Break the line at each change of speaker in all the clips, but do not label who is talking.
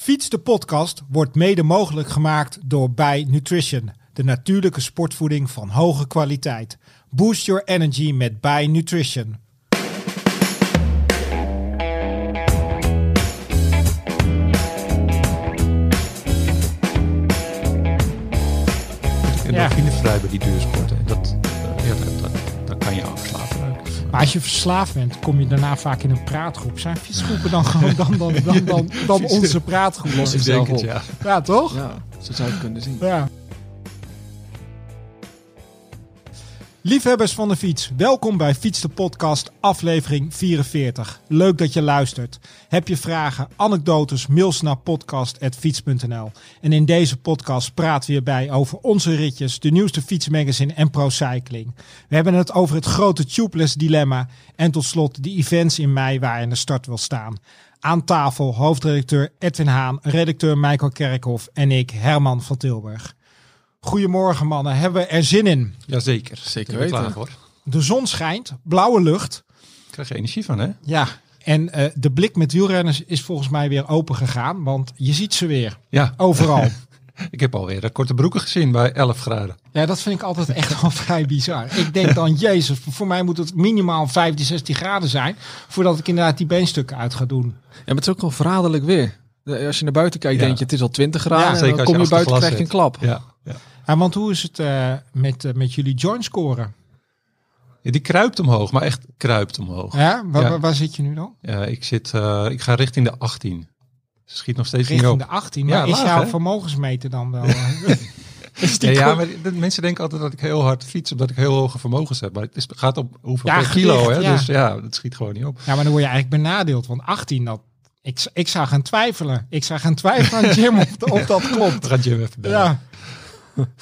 Fiets de podcast wordt mede mogelijk gemaakt door Bij Nutrition, de natuurlijke sportvoeding van hoge kwaliteit. Boost your energy met Bij Nutrition.
En
Ja.
endorfinevrij bij die duursporten.
Maar als je verslaafd bent, kom je daarna vaak in een praatgroep. Zijn fietsgroepen dan gewoon dan, dan, dan, dan, dan onze praatgroep?
Los
Ik
zichzelf
denk het,
op.
ja.
Ja, toch?
Ja, zo zou je het kunnen zien.
Ja. Liefhebbers van de fiets, welkom bij Fiets de Podcast, aflevering 44. Leuk dat je luistert. Heb je vragen, anekdotes, mails naar podcast.fiets.nl. En in deze podcast praten we hierbij over onze ritjes, de nieuwste fietsmagazine en pro-cycling. We hebben het over het grote tubeless dilemma en tot slot de events in mei waar je aan de start wil staan. Aan tafel hoofdredacteur Edwin Haan, redacteur Michael Kerkhoff en ik, Herman van Tilburg. Goedemorgen mannen, hebben we er zin in?
Jazeker.
Zeker
Ik ben er
weten.
klaar voor.
De zon schijnt, blauwe lucht.
Ik krijg er energie van, hè?
Ja, en eh, de blik met wielrenners is volgens mij weer open gegaan, want je ziet ze weer
Ja.
overal.
Ik heb alweer eh, korte broeken gezien bij 11 graden.
Ja, dat vind ik altijd echt wel vrij bizar. Ik denk dan, jezus, voor mij moet het minimaal 15, 16 graden zijn, voordat ik inderdaad die beenstukken uit ga doen.
Ja, maar het is ook gewoon verraderlijk weer. Als je naar buiten kijkt,
Ja.
denk je het is al 20 graden.
Ja,
en
zeker
dan
je
kom je buiten, krijg je een klap.
Ja. Ja.
Ja, want hoe is het eh, met, eh, met jullie joint scoren?
Ja, Die kruipt omhoog, maar echt kruipt omhoog.
Ja, waar,
Ja.
waar- waar zit je nu dan?
Ja, ik, zit, eh, ik ga richting de 18. Ze schiet nog steeds niet
Richting de 18.
Ja,
Maar is
laag,
jouw
hè?
vermogensmeter dan wel... is
Ja, ja, maar de mensen denken altijd dat ik heel hard fiets, omdat ik heel hoge vermogens heb. Maar het is, gaat op hoeveel
Ja,
per kilo, hè?
ja.
Dus ja, dat schiet gewoon niet op.
Ja, maar dan word je eigenlijk benadeeld. Want 18, dat, ik, ik zou gaan twijfelen. Ik zou gaan twijfelen aan Jim of, of dat klopt.
We gaan Jim even bellen.
Ja.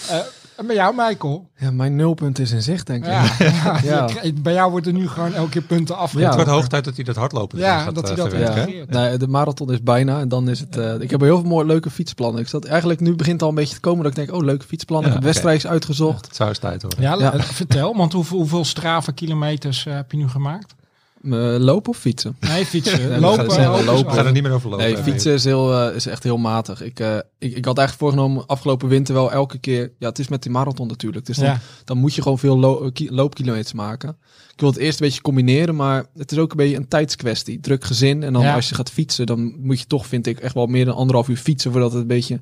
Eh, en bij jou, Michael?
Ja, mijn nulpunt is in zicht, denk ik.
Ja, ja,
Ja.
bij jou wordt er nu gewoon elke keer punten
Ja.
Het
afgetrokken.
wordt hoog tijd dat hij dat hardlopen
Ja,
gaat,
dat hij
eh,
dat
hè?
Nee, de marathon is bijna en dan is het. eh, ik heb heel veel mooie leuke fietsplannen. Ik zat eigenlijk nu begint al een beetje te komen dat ik denk, oh leuke fietsplannen.
Ja,
ik heb
oké.
wedstrijdjes uitgezocht.
Het zou eens tijd worden.
Ja,
Ja.
eh, vertel, want hoeveel, hoeveel strava kilometers eh, heb je nu gemaakt?
Eh, lopen of fietsen?
Nee, fietsen.
we
lopen,
gaan
lopen,
lopen.
We gaan er niet meer over lopen.
Nee, fietsen is, heel, eh, is echt heel matig. Ik, eh, ik, ik had eigenlijk voorgenomen afgelopen winter wel elke keer. Ja, het is met die marathon natuurlijk. Dus dan,
Ja.
dan moet je gewoon veel lo- ki- loopkilometers maken. Ik wil het eerst een beetje combineren, maar het is ook een beetje een tijdskwestie. Druk gezin en dan
Ja.
als je gaat fietsen, dan moet je toch, vind ik, echt wel meer dan anderhalf uur fietsen voordat het een beetje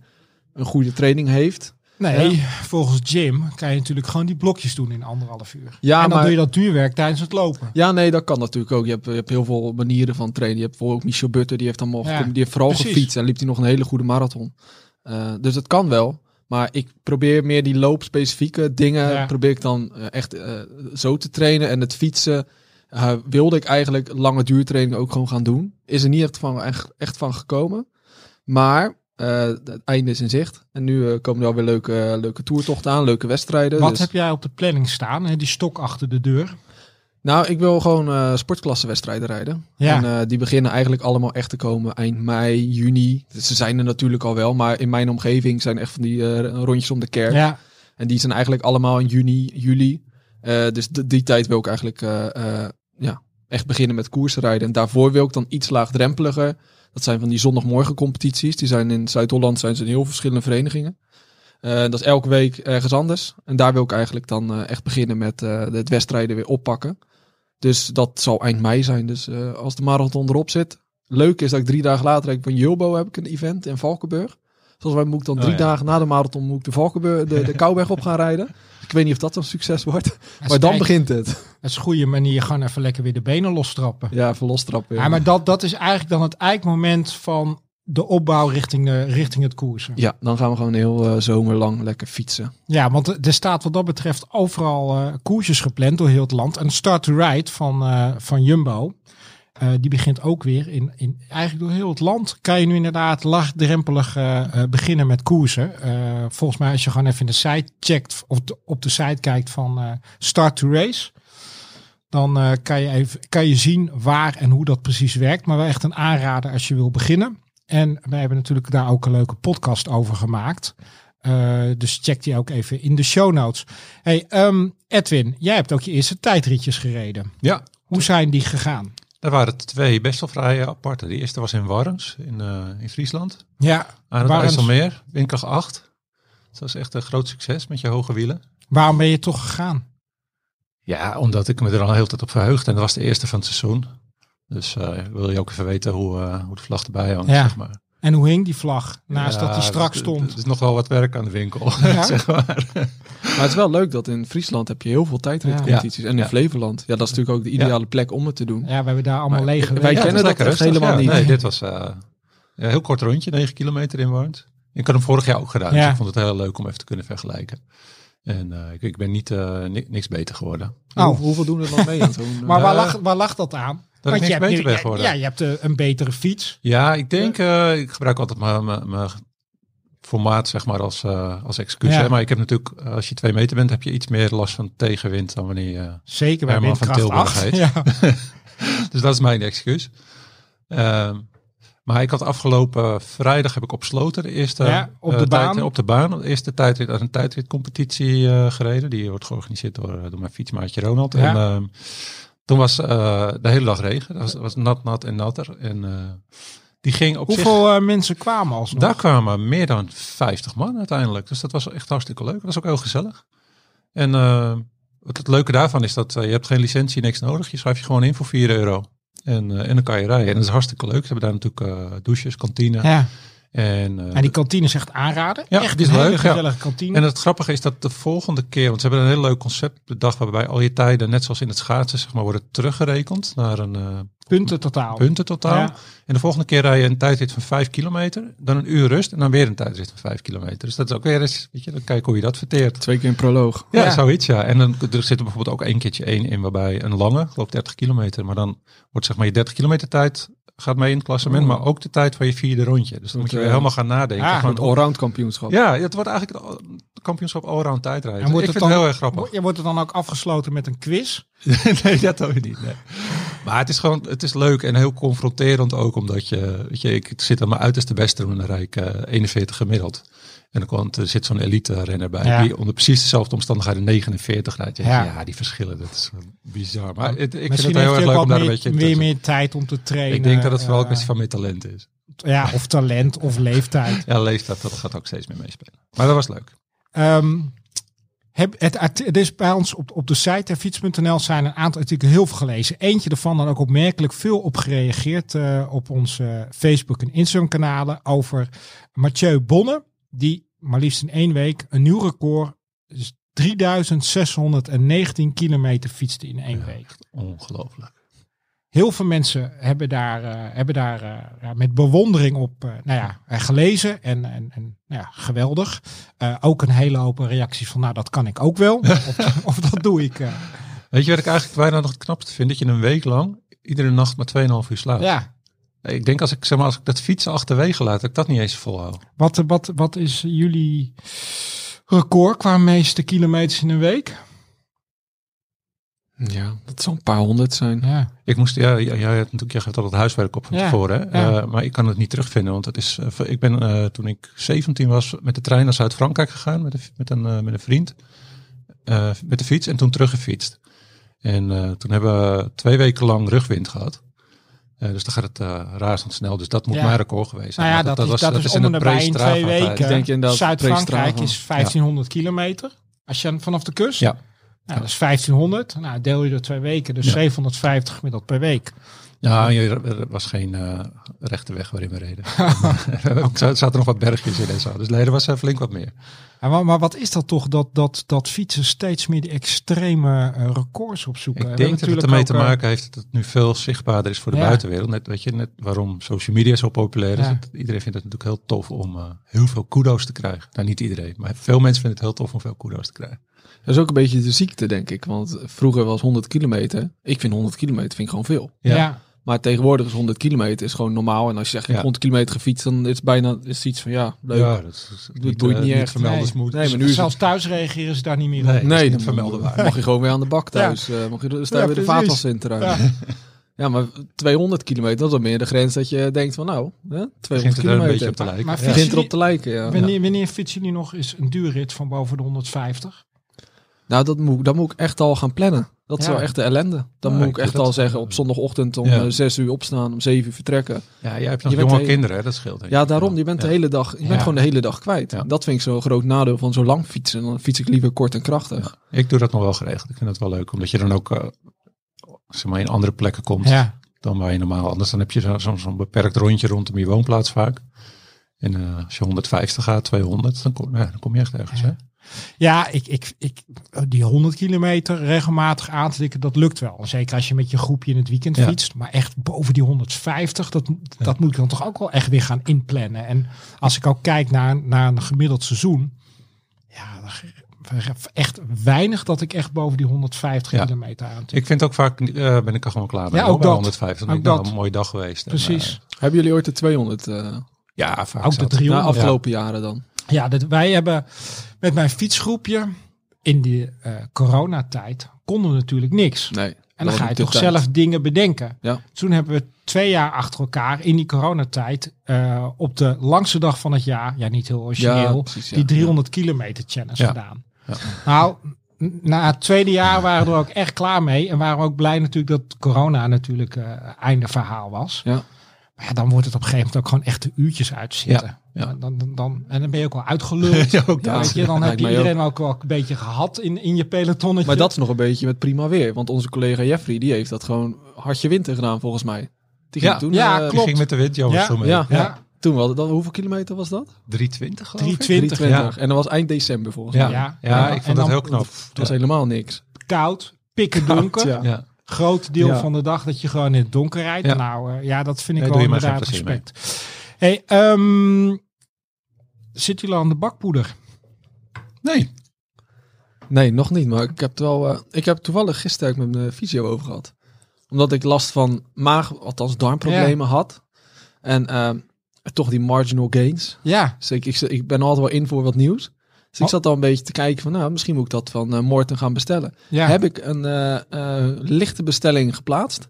een goede training heeft.
Nee, volgens Jim kan je natuurlijk gewoon die blokjes doen in anderhalf uur.
Ja,
en dan
maar-
doe je dat duurwerk tijdens het lopen.
Ja, nee, dat kan natuurlijk ook. Je hebt, je hebt heel veel manieren van trainen. Je hebt bijvoorbeeld ook Michel Butter, die heeft dan mogen
Ja.
Die heeft vooral
precies.
gefietst en liep hij nog een hele goede marathon. Eh, dus het kan wel. Maar ik probeer meer die loopspecifieke dingen,
Ja.
probeer ik dan eh, echt eh, zo te trainen. En het fietsen wilde ik eigenlijk lange duurtraining ook gewoon gaan doen. Is er niet echt van, echt, echt van gekomen. Maar eh, het einde is in zicht. En nu eh, komen er alweer leuke, leuke toertochten aan, leuke wedstrijden.
Wat
Dus-
heb jij op de planning staan? Hè? Die stok achter de deur.
Nou, ik wil gewoon eh sportklassewedstrijden rijden.
Ja.
En eh, die beginnen eigenlijk allemaal echt te komen eind mei, juni. Dus ze zijn er natuurlijk al wel, maar in mijn omgeving zijn echt van die eh, rondjes om de kerk.
Ja,
En die zijn eigenlijk allemaal in juni, juli. Eh, dus die tijd wil ik eigenlijk eh, eh, ja, echt beginnen met koersen rijden. En daarvoor wil ik dan iets laagdrempeliger. Dat zijn van die zondagmorgen competities. Die zijn in Zuid-Holland zijn ze in heel verschillende verenigingen. Eh, dat is elke week ergens anders. En daar wil ik eigenlijk dan eh, echt beginnen met eh, het wedstrijden weer oppakken. Dus dat zal eind mei zijn. Dus als de marathon erop zit. Leuk is dat ik drie dagen later heb ik van Jumbo heb ik een event in Valkenburg. Zoals wij moet ik dan
Oh,
drie
ja.
dagen na de marathon moet ik de Valkenburg, de, de Kouwberg op gaan rijden. Ik weet niet of dat een succes wordt. Maar dan begint het.
Het is een goede manier gewoon even lekker weer de benen lostrappen.
Ja, verlostrappen.
Ja, maar dat, dat is eigenlijk dan het eikmoment van de opbouw richting, de, richting het koersen.
Ja, dan gaan we gewoon heel eh, zomerlang lekker fietsen.
Ja, want er- staat wat dat betreft overal eh, koersjes gepland door heel het land. En Start to Ride van, eh, van Jumbo, eh, die begint ook weer in, in eigenlijk door heel het land. Kan je nu inderdaad laagdrempelig eh, eh, beginnen met koersen. Volgens mij als je gewoon even in de site checkt of de- op de site kijkt van Start to Race. Dan kan, je even, kan je zien waar en hoe dat precies werkt. Maar wel echt een aanrader als je wil beginnen. En wij hebben natuurlijk daar ook een leuke podcast over gemaakt. Dus check die ook even in de show notes. Hey, ehm, Edwin, jij hebt ook je eerste tijdritjes gereden.
Ja,
Hoe zijn die gegaan?
Er waren twee best wel vrij aparte. De eerste was in Warns in, eh, in Friesland.
Ja,
Aan het
Warns.
IJsselmeer, windkracht 8. Dat was echt een groot succes met je hoge wielen.
waarom ben je toch gegaan?
Ja, omdat ik me er al heel tijd op verheugd. En dat was de eerste van het seizoen. Dus eh, wil je ook even weten hoe, eh, hoe de vlag erbij hangt,
Ja.
zeg maar.
En hoe hing die vlag? Naast
Ja,
dat die strak stond.
Het is nog wel wat werk aan de winkel,
Ja.
zeg maar.
Maar het is wel leuk dat in Friesland heb je heel veel tijdritcompetities. En in
Ja.
Flevoland. Ja, dat is natuurlijk ook de ideale plek om het te doen.
Ja, we hebben daar allemaal
Maar
lege
wij kennen dat
lekker rustig,
helemaal niet.
Nee, dit was eh, een heel kort rondje, 9 kilometer in. Ik had hem vorig jaar ook gedaan,
Ja.
dus ik vond het heel leuk om even te kunnen vergelijken. En eh, ik, ik ben niet eh, ni- niks beter geworden.
Oh.
Hoe- hoeveel doen er dan mee aan zo'n...
Maar waar lag, waar lag dat aan?
Dat ik
je
niks
hebt,
beter
nu-
ben
ja,
geworden.
ja, je hebt eh, een betere fiets.
Ja, ik denk, eh, ik gebruik altijd mijn, formaat zeg maar als, eh, als excuus.
Ja.
Hè? Maar ik heb natuurlijk, als je twee meter bent, heb je iets meer last van tegenwind dan wanneer je...
Zeker bij
Herman van Tilburg
8.
heet.
Ja.
Dus dat is mijn excuus. Ehm, maar ik had afgelopen vrijdag heb ik op Sloten de eerste
Ja, op de baan.
op de baan. De eerste tijdrit een tijdritcompetitie eh gereden. Die wordt georganiseerd door, door mijn fietsmaatje Ronald.
Ja.
En ehm, toen was eh, de hele dag regen. Dat was, was nat, nat en natter. En eh, die ging op.
Hoeveel eh, mensen kwamen alsnog?
Daar kwamen meer dan 50 man uiteindelijk. Dus dat was echt hartstikke leuk. Dat was ook heel gezellig. En het, het leuke daarvan is dat je hebt geen licentie, niks nodig. Je schrijft je gewoon in voor 4 euro. En, en dan kan je rijden. En dat is hartstikke leuk. Ze hebben daar natuurlijk douches, kantine.
Ja.
En, eh,
En die kantine is echt aanraden.
Ja,
echt
die is
een hele
leuk, ja.
gezellige kantine.
en het grappige is dat de volgende keer, want ze hebben een heel leuk concept bedacht waarbij al je tijden, net zoals in het schaatsen, zeg maar, worden teruggerekend naar een eh,
punten totaal.
punten totaal.
Ja.
En de volgende keer rij je een tijdrit van 5 kilometer, dan een uur rust en dan weer een tijdrit van 5 kilometer. Dus dat is ook weer eens, weet je, dan kijk hoe je dat verteert.
Twee keer een proloog.
Ja,
Ja.
zoiets ja. En dan er zit er bijvoorbeeld ook één keertje één in waarbij een lange, ik geloof 30 kilometer, maar dan wordt zeg maar je 30 kilometer tijd gaat mee in het klassement,
Oh.
maar ook de tijd van je vierde rondje. Dus dan moet je weer helemaal gaan nadenken.
ah,
van,
Het allround kampioenschap.
ja, het wordt eigenlijk het kampioenschap allround tijdrijden.
En
Ik
wordt
vind
het
het
dan-
heel erg grappig.
Je wordt er dan ook afgesloten met een quiz.
nee, dat je niet. Nee. Maar het is gewoon, het is leuk en heel confronterend ook, omdat je, weet je, ik zit aan mijn uiterste best doen en dan rijd ik eh, 41 gemiddeld. En dan komt, er zit zo'n elite renner bij,
Ja.
die onder precies dezelfde omstandigheden 49 rijdt. Ja. Die verschillen, dat is bizar. Maar het, ik vind het heel erg leuk om daar een
meer,
beetje te
meer tijd om te trainen.
Ik denk dat het vooral een
eh,
kwestie van meer talent is.
Ja, of talent of leeftijd.
Ja, leeftijd, dat gaat ook steeds meer meespelen. Maar dat was leuk.
Ehm, heb het, is bij ons op, op de site fiets.nl zijn een aantal artikelen heel veel gelezen. Eentje ervan dan ook opmerkelijk veel op gereageerd eh, op onze Facebook en Instagram kanalen over Mathieu Bonne. Die maar liefst in één week een nieuw record, dus 3619 kilometer fietste in één
Ja.
week.
Ongelooflijk.
Heel veel mensen hebben daar, eh, hebben daar eh, ja, met bewondering op eh, nou ja, gelezen. En, en, en nou ja, geweldig. Ook een hele hoop reacties van, nou dat kan ik ook wel. of, of dat doe ik.
Weet je wat ik eigenlijk bijna nog het knapste vind? Dat je een week lang iedere nacht maar 2,5 uur slaapt.
Ja,
Ik denk als ik, zeg maar, als ik dat fietsen achterwege laat, dat ik dat niet eens volhoud.
wat, wat, wat is jullie record qua meeste kilometers in een week?
Ja, dat zal een paar honderd zijn.
Ja,
Ik moest, ja, ja, jij hebt natuurlijk, jij al het huiswerk op van
Ja,
tevoren, hè?
ja.
Eh, maar ik kan het niet terugvinden, want het is, eh, ik ben eh, toen ik 17 was met de trein naar Zuid-Frankrijk gegaan met, een- met, een, met een vriend, eh, met de fiets en toen teruggefietst. En eh, toen hebben we twee weken lang rugwind gehad. Eh, dus dan gaat het eh razendsnel. Dus dat moet
Ja.
mijn record geweest zijn.
nou ja,
Maar
dat, is, dat, is om en
het
nabij in twee weken.
Denk
Zuid-Frankrijk is 1500 kilometer. Als je vanaf de kust.
Ja.
Nou, dat is 1500. Nou, deel je door twee weken. Dus
Ja.
750 gemiddeld per week.
Ja, je- er was geen eh, rechte weg waarin we reden. Er zaten nog wat bergjes in en zo. Dus er was eh, flink wat meer.
Ja, maar, maar wat is dat toch dat, dat, dat fietsen steeds meer die extreme eh, records opzoeken?
Ik denk dat het ermee te
ook,
maken heeft dat het nu veel zichtbaarder is voor de
Ja.
buitenwereld. Net, weet je, net waarom social media zo populair is.
Ja.
Dat iedereen vindt het natuurlijk heel tof om eh, heel veel kudo's te krijgen. Nou, niet iedereen, maar veel mensen vinden het heel tof om veel kudo's te krijgen.
Dat is ook een beetje de ziekte, denk ik. Want vroeger was 100 kilometer. Ik vind 100 kilometer vind ik gewoon veel.
Ja.
Maar tegenwoordig is 100 kilometer is gewoon normaal. En als je zegt, ik heb
Ja.
100 kilometer gefietst, dan is het bijna is het iets van, ja, leuk.
Ja, dat is
Het boeit
eh,
niet echt.
vermelden
Nee.
Nee, maar nu is het
Zelfs thuis reageren ze daar niet meer
Nee.
op.
dat
Nee,
niet
dan
vermelden
mag,
waar.
mag je gewoon weer aan de bak thuis. eh, mag je, je
Ja,
weer de vaatwas in te ruimen. Ja. maar 200 kilometer, dat is dan meer de grens dat je denkt van, nou, hè, 200
Begint het er een beetje
kilometer.
op te lijken.
Maar
begint erop te lijken, ja.
Wanneer, wanneer fietsen jullie nog eens een duurrit van boven de 150?
Nou, dat moet, dat moet ik echt al gaan plannen. Dat is
Ja.
wel echt de ellende. Dan
Ja,
moet
ik
echt al zeggen op zondagochtend om
ja.
eh, zes uur opstaan, om zeven uur vertrekken.
Ja, jij hebt nog
Je
jonge
de-
kinderen, hè? dat scheelt.
Ja, daarom. Je bent de hele dag, je bent gewoon de hele dag kwijt. Dat vind ik zo'n groot nadeel van zo lang fietsen. Dan fiets ik liever kort en krachtig.
Ik doe dat nog wel geregeld. Ik vind dat wel leuk, omdat je dan ook eh, zeg maar, in andere plekken komt dan waar je normaal. Anders dan heb je zo- zo'n beperkt rondje rondom je woonplaats vaak. En eh, als je 150 gaat, 200, dan kom, dan kom je echt ergens. Hè?
Ja ik, ik, ik, die 100 kilometer regelmatig aantikken, dat lukt wel. Zeker als je met je groepje in het weekend
Ja.
fietst. Maar echt boven die 150, dat, dat moet ik dan toch ook wel echt weer gaan inplannen. En als ik ook kijk naar, naar een gemiddeld seizoen, ja, echt weinig dat ik echt boven die 150
Ja.
kilometer aan.
Ik vind ook vaak, eh, ben ik er gewoon klaar mee.
Ja, ook
bij
dat.
150. Dan
Ook
ik, nou,
dat.
een mooie dag geweest. En,
Precies.
Hebben jullie ooit de 200? eh
ja, vaak
Ook de
zat.
300.
na afgelopen jaren dan?
Ja, dat, wij hebben met mijn fietsgroepje in die eh, coronatijd konden we natuurlijk niks.
Nee.
En dan ga je toch zelf dingen bedenken.
Ja.
Toen hebben we twee jaar achter elkaar in die coronatijd eh, op de langste dag van het jaar, ja niet heel origineel,
Ja, precies, ja.
die 300 kilometer challenge gedaan.
Ja.
Nou, na het tweede jaar waren we er ook echt klaar mee. En waren we ook blij natuurlijk dat corona natuurlijk eh einde verhaal was.
Ja.
Maar ja, dan wordt het op een gegeven moment ook gewoon echt de uurtjes uitzitten.
Ja.
Dan, dan, dan, en dan ben je ook wel uitgeluld.
Ja, ook
Ja,
dat.
weet je, dan heb je iedereen ook wel een beetje gehad in, in je pelotonnetje.
Maar dat is nog een beetje met prima weer. Want onze collega Jeffrey, die heeft dat gewoon hartje winter gedaan volgens mij. Die ging
Ja.
toen,
Ja,
eh,
Die ging met de wind, Jonas,
Ja.
Ja.
Ja,
Toen wel. Dat, hoeveel kilometer was dat?
320 geloof ik.
320.
320. En dat was eind december volgens mij.
Ja.
Ja,
Ja.
ik
En
vond dat
dan-
heel knap.
Het was helemaal niks.
koud, pikken donker.
Ja.
Ja.
Groot deel
Ja.
van de dag dat je gewoon in het donker rijdt.
Ja.
Nou eh, ja, dat vind ik
Nee,
wel inderdaad respect. Hey, ehm zitten jullie aan de bakpoeder?
Nee.
Nee, nog niet. Maar ik heb, het wel, eh, ik heb toevallig gisteren ook met mijn fysio over gehad. Omdat ik last van maag, althans darmproblemen had. En eh, toch die marginal gains.
Ja,
Dus ik, ik, ik ben altijd wel in voor wat nieuws. Dus ik
Oh.
zat al een beetje te kijken van, nou, misschien moet ik dat van eh Morten gaan bestellen.
ja.
Heb ik een eh, eh, lichte bestelling geplaatst.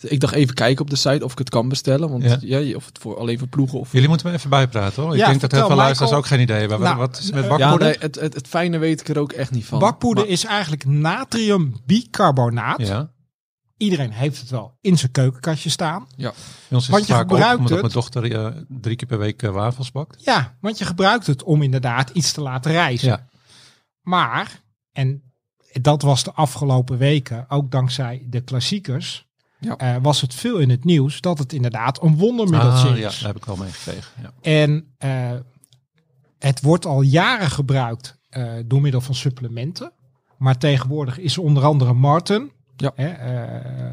Ik dacht even kijken op de site of ik het kan bestellen. Want
Ja.
ja. of het voor alleen voor ploegen of...
Jullie moeten me even bijpraten hoor. Ik
Ja,
denk dat heel veel luisteraars
Michael.
ook geen idee hebben.
Nou,
wat is met
eh,
Ja,
bakpoeder?
nee, het, het, het fijne weet ik er ook echt niet van.
bakpoeder
Maar-
is eigenlijk natrium bicarbonaat.
Ja.
Iedereen heeft het wel in zijn keukenkastje staan.
Bij ons is
Want
het
je
vaak op,
gebruikt
omdat
het-
mijn dochter eh, drie keer per week eh, wafels bakt.
Ja, want je gebruikt het om inderdaad iets te laten reizen.
Ja.
Maar, en dat was de afgelopen weken, ook dankzij de klassiekers,
Ja.
eh, was het veel in het nieuws dat het inderdaad een wondermiddeltje
Ah, ja,
is.
daar heb ik wel meegekregen. Ja.
En eh, het wordt al jaren gebruikt eh, door middel van supplementen. Maar tegenwoordig is onder andere Martin,
Ja.
hè,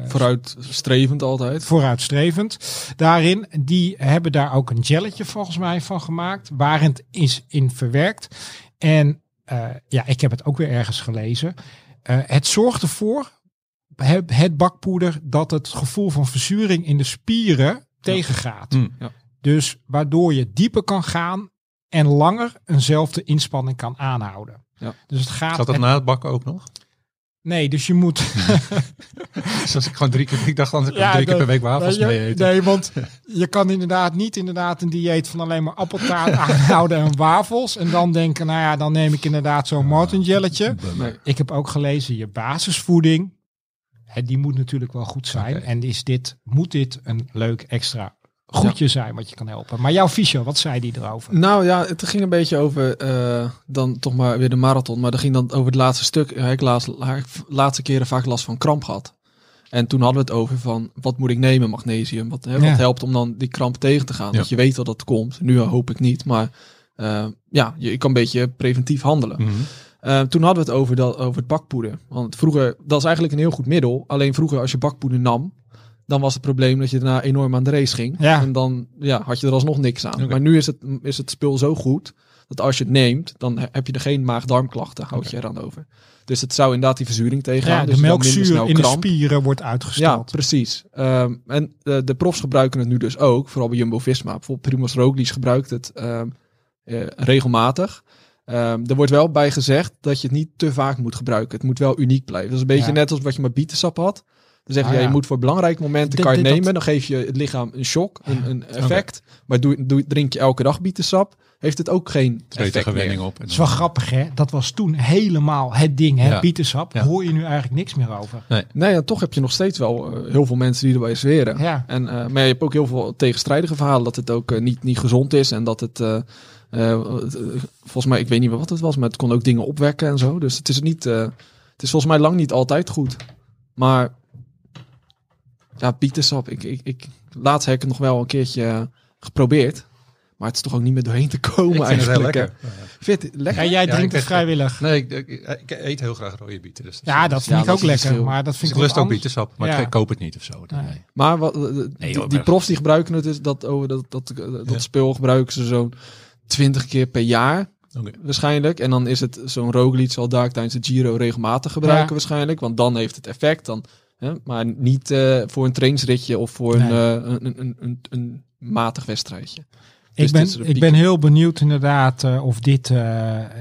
Vooruitstrevend altijd.
vooruitstrevend daarin. Die hebben daar ook een gelletje volgens mij van gemaakt, waarin het is in verwerkt. En ja, ik heb het ook weer ergens gelezen. Het zorgt ervoor, het, het bakpoeder, dat het gevoel van verzuring in de spieren tegengaat.
Mm.
Ja.
Dus waardoor je dieper kan gaan en langer eenzelfde inspanning kan aanhouden.
Ja.
Dus het gaat.
Zat dat
het-
na het bakken ook nog?
nee, dus je moet.
Dus als ik gewoon drie keer, ik dacht dan ik
Ja,
drie keer per week wafels
Nee,
mee
je-
eten.
nee, want je kan inderdaad niet inderdaad een dieet van alleen maar appeltaart aanhouden en wafels. En dan denken, nou ja, dan neem ik inderdaad zo'n martingelletje.
Nee.
Ik heb ook gelezen, je basisvoeding, die moet natuurlijk wel goed zijn. En is dit, moet dit een leuk extra goedje zijn wat je kan helpen. Maar jouw fysio, wat zei die erover?
Nou ja, het ging een beetje over eh, dan toch maar weer de marathon. Maar dat ging dan over het laatste stuk. Ik laatst, laatste keren vaak last van kramp gehad. En toen hadden we het over van wat moet ik nemen, magnesium. Wat, hè, wat helpt om dan die kramp tegen te gaan.
Ja.
Dat je weet dat dat komt. Nu hoop ik niet. Maar eh, ja, je, je kan een beetje preventief handelen.
Mhm.
Eh, toen hadden we het over, dat, over het bakpoeder. Want vroeger, dat is eigenlijk een heel goed middel. Alleen vroeger als je bakpoeder nam, dan was het probleem dat je daarna enorm aan de race ging.
Ja.
En dan ja, had je er alsnog niks aan. Maar nu is het, is het spul zo goed, dat als je het neemt, dan he- heb je er geen maag-darmklachten, houd je eraan over. Dus het zou inderdaad die verzuring tegengaan.
Ja,
dus
de
minder
melkzuur in de spieren wordt
Ja,
uitgesteld.
precies. Ehm, en de, de profs gebruiken het nu dus ook, vooral bij Jumbo-Visma. Bijvoorbeeld Primoz Roglic gebruikt het ehm, eh, regelmatig. Ehm, er wordt wel bij gezegd dat je het niet te vaak moet gebruiken. Het moet wel uniek blijven. Dat is een beetje
Ja.
net als wat je met bietensap had. Dan zeg je,
Ah,
ja, je
ja.
moet voor belangrijke momenten
Dit-
kan je nemen.
dat-
Dan geef je het lichaam een shock, een, een effect. Maar doe, doe, drink je elke dag bietensap, heeft het ook geen effect
gewenning
meer.
op.
Het is wel grappig, hè? Dat was toen helemaal het ding, hè?
Ja.
Bietensap.
Ja.
Hoor je nu eigenlijk niks meer over.
Nee, en toch heb je nog steeds wel eh, heel veel mensen die erbij zweren.
Ja.
En, eh, maar je hebt ook heel veel tegenstrijdige verhalen dat het ook eh, niet, niet gezond is en dat het, eh, eh, volgens mij, ik weet niet meer wat het was, maar het kon ook dingen opwekken en zo. Dus het is niet, eh, het is volgens mij lang niet altijd goed. Maar ja, bietensap, ik, ik, ik, laatst heb ik het nog wel een keertje geprobeerd. Maar het is toch ook niet meer doorheen te komen
Ik vind het heel
eigenlijk.
lekker.
hè. Vind je het lekker?
En jij drinkt het vrijwillig.
Nee, ik, ik, ik eet heel graag rode bieten. Dus
Ja, dat vind
Ja,
ik ook lekker. Maar dat vind
ik
ik
lust ook bietensap, maar
Ja.
ik koop het niet of zo.
Nee.
Nee.
Maar wat, eh,
Nee,
die,
joh,
die profs die gebruiken het dus, dat, oh, dat, dat, dat
Ja.
spul gebruiken ze zo'n 20 keer per jaar.
Oké.
waarschijnlijk. En dan is het zo'n Roglic zal daar tijdens de Giro regelmatig gebruiken
Ja.
waarschijnlijk. Want dan heeft het effect. Dan, hè, maar niet eh, voor een trainsritje of voor
Nee.
een, eh, een, een, een, een, een matig wedstrijdje.
Ik
Dus
ben,
is de
ik ben heel benieuwd inderdaad eh, of dit eh,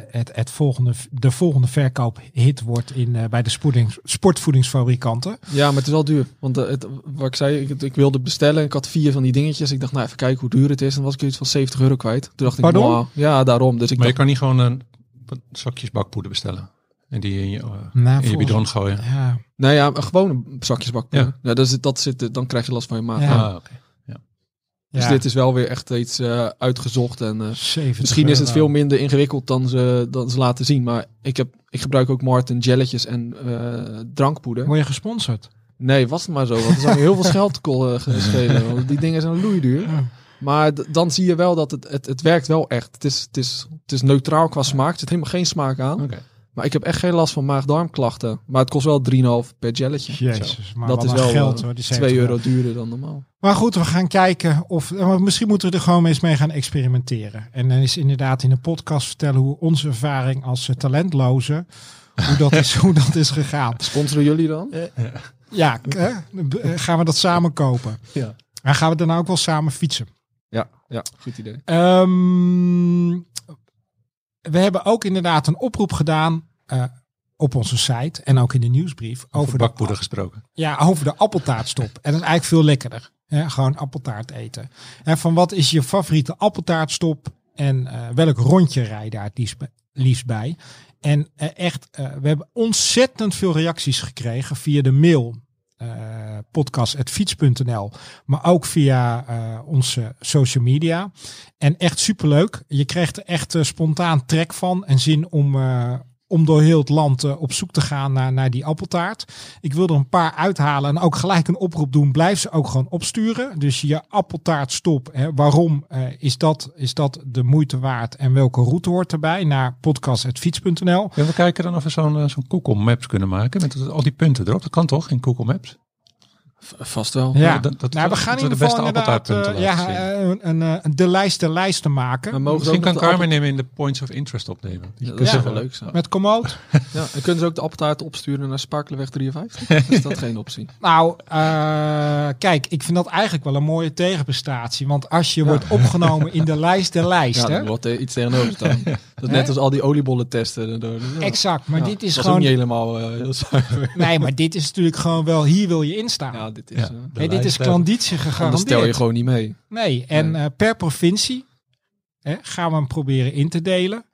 het, het volgende, de volgende verkoophit wordt in, eh, bij de spoedings, sportvoedingsfabrikanten.
Ja, maar het is wel duur. Want het, wat ik zei, ik, ik wilde bestellen. Ik had vier van die dingetjes. Ik dacht, nou even kijken hoe duur het is. Dan was ik iets van 70 euro kwijt. Toen dacht ik, wow, ja, daarom. Dus ik
Maar je kan niet gewoon een zakjes bakpoeder bestellen. En die in je,
Nou,
in je bidon gooien.
Ja,
nee, ja, gewoon zakjes bakpoeder.
Ja.
Ja. dat zit, dat zit, dan krijg je last van je maag.
Ja.
Ah, oké.
Dus dit is wel weer echt iets eh, uitgezocht. En
70
Misschien is het veel minder ingewikkeld dan ze, dan ze laten zien. Maar ik, heb, ik gebruik ook Martin jelletjes en eh, drankpoeder.
Word je gesponsord?
Nee, was het maar zo. Want er zou heel veel geld schelen. Want die dingen zijn loeiduur.
Ja.
Maar dan zie je wel dat het, het, het werkt wel echt. Het is, het, is, het is neutraal qua smaak. Er zit helemaal geen smaak aan. Maar ik heb echt geen last van maag-darmklachten. Maar het kost wel 3,5 per jelletje.
Jezus, maar
dat
wat
is wel
geld
eh,
hoor. Die
2
70
euro duurder dan normaal.
Maar goed, we gaan kijken of. eh, Misschien moeten we er gewoon eens mee gaan experimenteren. En dan is inderdaad in de podcast vertellen hoe onze ervaring als eh, talentloze. Hoe dat, is, hoe dat is gegaan.
Sponsoren jullie dan?
Ja, gaan we dat samen kopen?
Ja.
En gaan we daarna ook wel samen fietsen?
Ja, ja goed idee.
Ehm, we hebben ook inderdaad een oproep gedaan eh, op onze site en ook in de nieuwsbrief over,
Over
de,
bakpoeder gesproken.
ja, over de appeltaartstop. En dat is eigenlijk veel lekkerder. Hè? Gewoon appeltaart eten. En van wat is je favoriete appeltaartstop en eh, welk rondje rij je daar het liefst, bij- liefst bij? En eh, echt, we hebben ontzettend veel reacties gekregen via de mail. Eh podcast.fiets.nl, maar ook via eh, onze social media. En echt superleuk. Je krijgt er echt eh, spontaan trek van en zin om, om door heel het land eh, op zoek te gaan naar, naar die appeltaart. Ik wil er een paar uithalen en ook gelijk een oproep doen. Blijf ze ook gewoon opsturen. Dus je appeltaart stop. Hè, waarom eh, is, dat, is dat de moeite waard en welke route hoort erbij? Naar podcast.fiets.nl.
Ja, we kijken dan of we zo'n eh, zo'n Google Maps kunnen maken. Met al die punten erop. Dat kan toch in Google Maps?
Vast wel.
Ja,
dat- dat-
nou, we gaan in
de
ieder geval
beste
inderdaad eh, ja,
laten zien.
eh, een, een, een- de lijst de lijsten maken.
We mogen
Misschien kan
de
Carmen hem in de points of interest opnemen. Die
Dat
kunnen
zou wel leuk zijn.
Met Komoot.
Ja, en kunnen ze ook de appeltaart opsturen naar Spakelenweg 53? is dat geen optie?
Nou, eh, kijk, ik vind dat eigenlijk wel een mooie tegenprestatie. Want als je wordt opgenomen in de lijst der
Ja,
lijsten.
er wordt er iets tegenover staan. Dat net als al die oliebollen testen. Ja.
Exact, maar
Ja,
dit is
dat
gewoon.
niet helemaal eh.
Nee, maar dit is natuurlijk gewoon wel. Hier wil je in staan.
Ja, dit is...
Ja.
eh,
Hey, dit is
eh,
klanditie gegarandeerd.
stel je gewoon niet mee.
Nee, en
Nee.
eh, per provincie hè, gaan we hem proberen in te delen.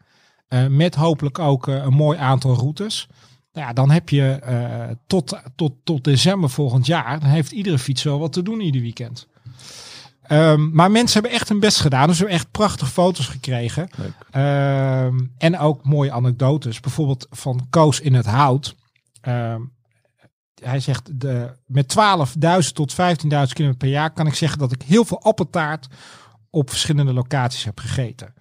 Eh, met hopelijk ook eh, een mooi aantal routes. Nou Ja, dan heb je eh, tot, tot, tot december volgend jaar. Dan heeft iedere fiets wel wat te doen ieder weekend. Ehm, maar mensen hebben echt hun best gedaan. Dus we hebben echt prachtige foto's gekregen. Ehm, en ook mooie anekdotes. Bijvoorbeeld van Koos in het Hout. Ehm, hij zegt, de, met 12.000 tot 15.000 km per jaar kan ik zeggen dat ik heel veel appeltaart op verschillende locaties heb gegeten.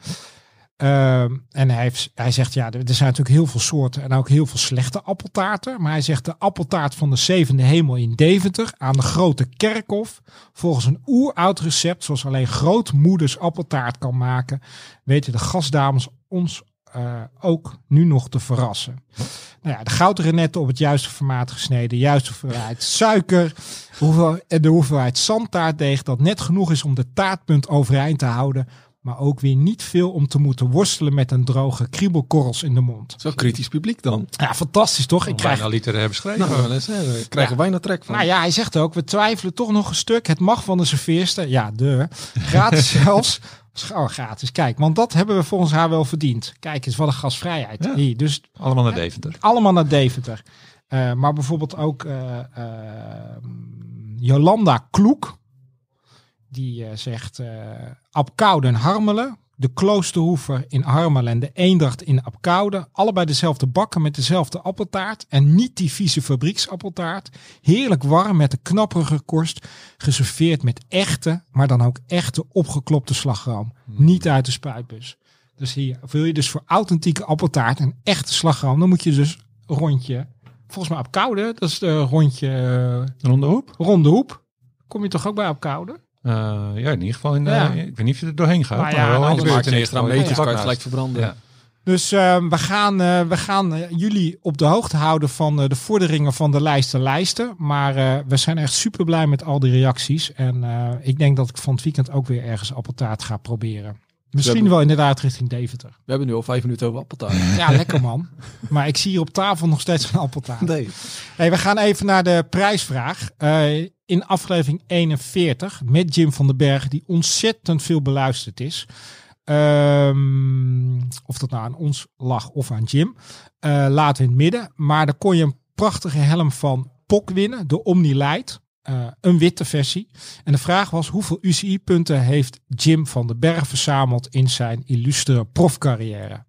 Ehm, en hij, hij zegt, ja, er er zijn natuurlijk heel veel soorten en ook heel veel slechte appeltaarten. Maar hij zegt, de appeltaart van de zevende hemel in Deventer aan de Grote Kerkhof. Volgens een oeroud recept, zoals alleen grootmoeders appeltaart kan maken, weten de gastdames ons eh, ook nu nog te verrassen. Nou ja, de goudrenetten op het juiste formaat gesneden, de juiste hoeveelheid suiker, hoeveel, en de hoeveelheid zandtaartdeeg dat net genoeg is om de taartpunt overeind te houden, maar ook weer niet veel om te moeten worstelen met een droge kriebelkorrels in de mond.
Zo kritisch publiek dan.
Ja, fantastisch toch? Ik krijg
Bijna literair beschreven.
Nou, eens, hè, we krijgen
Ja.
bijna trek van.
Nou ja, hij zegt ook, we twijfelen toch nog een stuk. Het mag van de serveerster. Ja, de. Gratis zelfs. Oh, gratis. Kijk, want dat hebben we volgens haar wel verdiend. Kijk eens, wat een gasvrijheid.
Ja.
Hier, dus
Allemaal naar Deventer.
allemaal naar Deventer. Eh, maar bijvoorbeeld ook eh, eh, Jolanda Kloek. Die eh, zegt eh Apkoude en Harmelen. De Kloosterhoever in Harmelen en de Eendracht in Apkoude. Allebei dezelfde bakken met dezelfde appeltaart. En niet die vieze fabrieksappeltaart. Heerlijk warm met een knapperige korst. Geserveerd met echte, maar dan ook echte opgeklopte slagroom. Niet uit de spuitbus. Dus hier, wil je dus voor authentieke appeltaart en echte slagroom, dan moet je dus een rondje, volgens mij op Koude, dat is de rondje eh,
Ronde hoep?
Ronde Hoep. Kom je toch ook bij op
Eh, ja, in ieder geval. In, de-
Ja.
Ik weet niet of je er doorheen gaat.
Nou ja,
maar wel
nou,
in
dan
de
maak
buurt
je
in
extra kan je het
Vlak
gelijk verbranden.
Ja.
Dus eh, we gaan, eh, we gaan eh, jullie op de hoogte houden van eh, de vorderingen van de lijsten lijsten. Maar eh, we zijn echt super blij met al die reacties. En eh, ik denk dat ik van het weekend ook weer ergens appeltaart ga proberen. Misschien
hebben-
wel inderdaad richting Deventer.
We hebben nu al vijf minuten over appeltaart.
Ja, lekker man. Maar ik zie hier op tafel nog steeds een appeltaart.
Nee.
Hey, we gaan even naar de prijsvraag. Eh, in aflevering 41 met Jim van den Berg, die ontzettend veel beluisterd is. Ehm, of dat nou aan ons lag of aan Jim. eh laten we in het midden. Maar daar kon je een prachtige helm van POC winnen, de Omni Light. Eh, een witte versie. En de vraag was hoeveel UCI-punten heeft Jim van den Berg verzameld in zijn illustere profcarrière?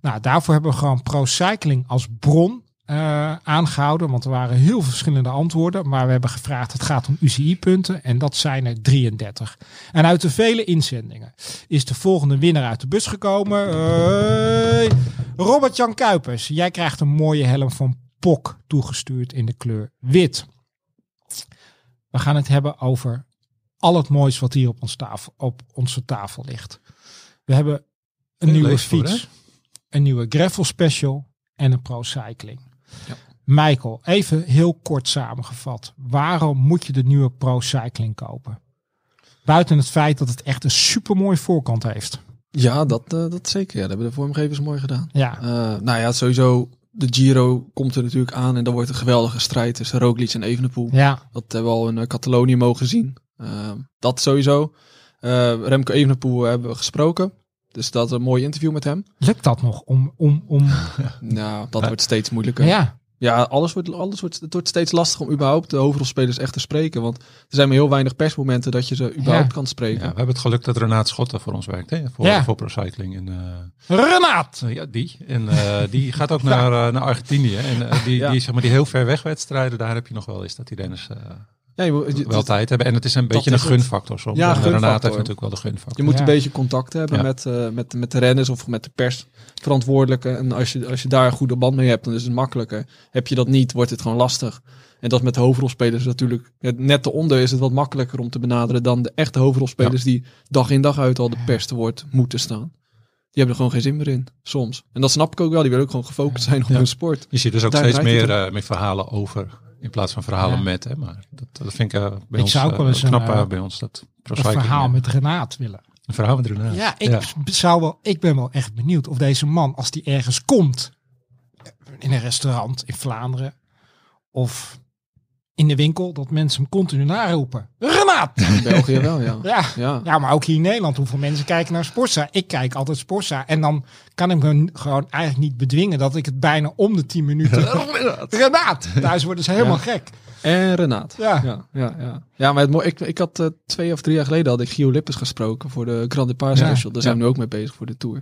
Nou, daarvoor hebben we gewoon Pro Cycling als bron eh, aangehouden. Want er waren heel verschillende antwoorden. Maar we hebben gevraagd, het gaat om UCI-punten. En dat zijn er 33. En uit de vele inzendingen is de volgende winnaar uit de bus gekomen. Hey, Robert-Jan Kuipers. Jij krijgt een mooie helm van POC toegestuurd in de kleur wit. We gaan het hebben over al het moois wat hier op, ons tafel, op onze tafel ligt. We hebben een
Heel
nieuwe
voor,
fiets, een nieuwe gravel special en een pro cycling.
Ja.
Michael, even heel kort samengevat. Waarom moet je de nieuwe pro cycling kopen? Buiten het feit dat het echt een supermooi voorkant heeft.
Ja, dat, eh, dat zeker. Ja, dat hebben de vormgevers mooi gedaan.
Ja,
Eh, nou ja, sowieso. De Giro komt er natuurlijk aan en dan wordt een geweldige strijd tussen Roglic en Evenepoel.
ja,
Dat hebben we al in eh, Catalonië mogen zien. Dat sowieso. Eh, Remco Evenepoel hebben we gesproken. Dus dat is een mooi interview met hem.
lukt dat nog om, om, om
Nou, dat wordt steeds moeilijker.
ja,
Ja, alles wordt, alles wordt, het wordt steeds lastig om überhaupt de hoofdrolspelers echt te spreken. Want er zijn maar heel weinig persmomenten dat je ze überhaupt
Ja.
kan spreken.
Ja, we hebben het geluk dat Renaat Schotten voor ons werkt. Hè? Voor,
Ja.
voor Procycling. En, eh,
Renaat!
ja, die. En eh, die gaat ook naar, eh, naar Argentinië. En die,
Ja.
die, zeg maar, die heel ver weg wedstrijden, daar heb je nog wel eens dat die eh,
Ja, je, moet- je-
wel tijd hebben. En het is een beetje een gunfactor soms.
Ja, gunfactor.
heeft natuurlijk wel de gunfactor.
je moet
Ja.
een beetje contact hebben
Ja.
met, eh, met, met de renners of met de persverantwoordelijke. En als je, als je daar een goede band mee hebt, dan is het makkelijker. Heb je dat niet, wordt het gewoon lastig. En dat met de hoofdrolspelers natuurlijk. net eronder is het wat makkelijker om te benaderen dan de echte hoofdrolspelers die dag in dag uit al de pers te woord moeten staan. Die hebben er gewoon geen zin meer in, soms. En dat snap ik ook wel. Die willen ook gewoon gefocust zijn op
Ja.
hun sport.
Je ziet dus ook
Daar
steeds meer, eh, meer verhalen over. In plaats van verhalen
Ja.
met. Hè? Maar dat, dat vind ik eh, bij
Ik
ons
zou ook wel
eh,
eens een,
knap eh,
eh,
bij ons. Dat
Een verhaal met Renaat willen.
een verhaal met Renaat.
Ja, ik zou wel. Ik ben wel echt benieuwd of deze man, als die ergens komt, in een restaurant in Vlaanderen of in de winkel, dat mensen hem continu naroepen. Renaat!
In België wel, ja.
Ja.
Ja.
Ja, maar ook hier in Nederland, hoeveel mensen kijken naar Sportza? Ik kijk altijd Sportza. En dan kan ik me gewoon eigenlijk niet bedwingen dat ik het bijna om de 10 minuten. Renaat! Thuis worden ze helemaal gek.
En Renaat.
Ja.
Ja, ja, ja. ja maar het, ik, ik had eh, twee of drie jaar geleden had ik Gio Lippes gesproken voor de Grand Depart
Ja,
Special. Daar zijn we nu ook mee bezig voor de Tour.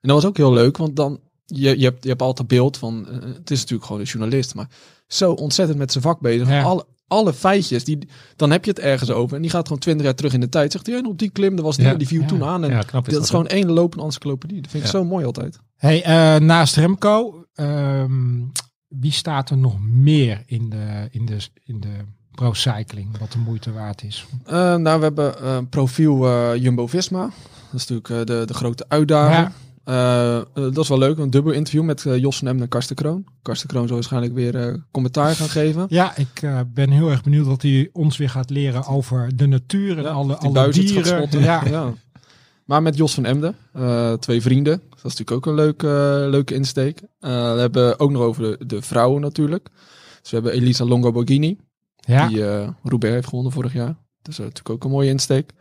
En dat was ook heel leuk, want dan, je, je, hebt, je hebt altijd beeld van, eh, het is natuurlijk gewoon een journalist, maar zo ontzettend met zijn vak bezig.
Ja.
Alle, alle feitjes, die, dan heb je het ergens over. En die gaat gewoon twintig jaar terug in de tijd. Zegt hij, op die klim, dat was die,
Ja.
die viel
Ja.
toen aan. En
is
dat is
dat,
gewoon één lopende encyclopedie. Dat vind ik zo mooi altijd.
Hey, eh, naast Remco, ehm, wie staat er nog meer in de, in de, in de pro-cycling, wat de moeite waard is?
Eh, nou, we hebben eh, profiel Jumbo-Visma. Dat is natuurlijk de, de grote uitdaging.
Ja.
Eh, eh, dat is wel leuk, een dubbel interview met eh, Jos van Emden en Karsten Kroon. Karsten Kroon zal waarschijnlijk weer commentaar gaan geven.
Ja, ik ben heel erg benieuwd wat hij ons weer gaat leren over de natuur en
Ja,
alle, alle dieren. Ja.
Ja. Maar met Jos van Emden, twee vrienden. Dat is natuurlijk ook een leuke, leuke insteek. We hebben ook nog over de, de vrouwen natuurlijk. Dus we hebben Elisa Longo Borghini,
Ja,
die Roubaix heeft gewonnen vorig jaar. Dat is natuurlijk ook een mooie insteek.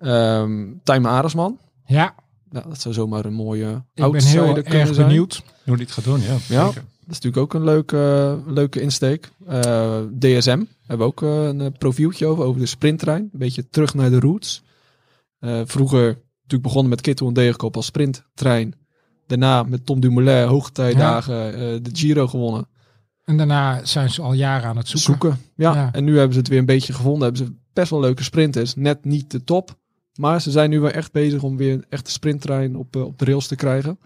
Ehm Tijmen Aresman.
ja.
Nou, dat zou zomaar een mooie
ik ben heel
kunnen
erg
zijn.
benieuwd.
Hoe die het gaat doen, ja.
Ja. Dat is natuurlijk ook een leuke, leuke insteek. Eh, DSM hebben we ook eh, een profieltje over, over de sprinttrein. Een beetje terug naar de roots. Eh, vroeger natuurlijk begonnen met Kittel en Degenkolb als sprinttrein. Daarna met Tom Dumoulin, hoogtijdagen, de Giro gewonnen.
En daarna zijn ze al jaren aan het zoeken.
Zoeken. Ja.
Ja.
en nu hebben ze het weer een beetje gevonden. Hebben ze best wel leuke sprinters. Net niet de top. Maar ze zijn nu wel echt bezig om weer een echte sprinttrein op, eh, op de rails te krijgen.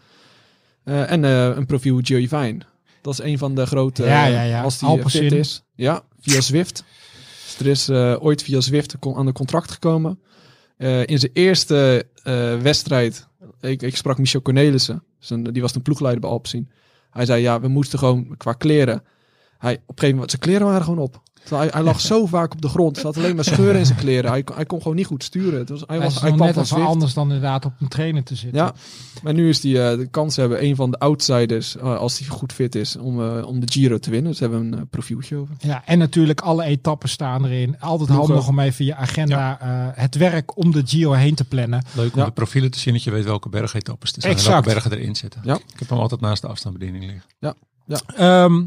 Eh, en eh, een profiel Gio Vine. Dat is een van de grote...
Ja, ja, ja.
Als die
Alpecin.
fit is. Ja, via Zwift. Dus er is ooit via Zwift aan de contract gekomen. In zijn eerste wedstrijd, ik, ik sprak Michel Cornelissen. Zijn, die was een ploegleider bij Alpecin. Hij zei, ja, we moesten gewoon qua kleren. Hij, op een gegeven moment, zijn kleren waren gewoon op. Terwijl Hij, hij lag zo vaak op de grond. Er zat alleen maar scheuren in zijn kleren. Hij, kon- hij kon gewoon niet goed sturen. Het was, hij,
Hij
was, hij kwam
net anders dan inderdaad op een trainer te zitten.
Ja, maar nu is hij eh, de kans hebben, een van de outsiders, eh, als hij goed fit is, om, eh, om de Giro te winnen. Dus daar hebben we een profieltje over.
Ja, en natuurlijk alle etappen staan erin. Altijd
Ploegen.
handig om even je agenda, eh, het werk om de Giro heen te plannen.
Leuk om
Ja.
de profielen te zien, dat je weet welke bergetappes er zijn. En
Exact.
welke bergen erin zitten.
Ja.
Ik heb hem altijd naast de afstandsbediening liggen.
Ehm,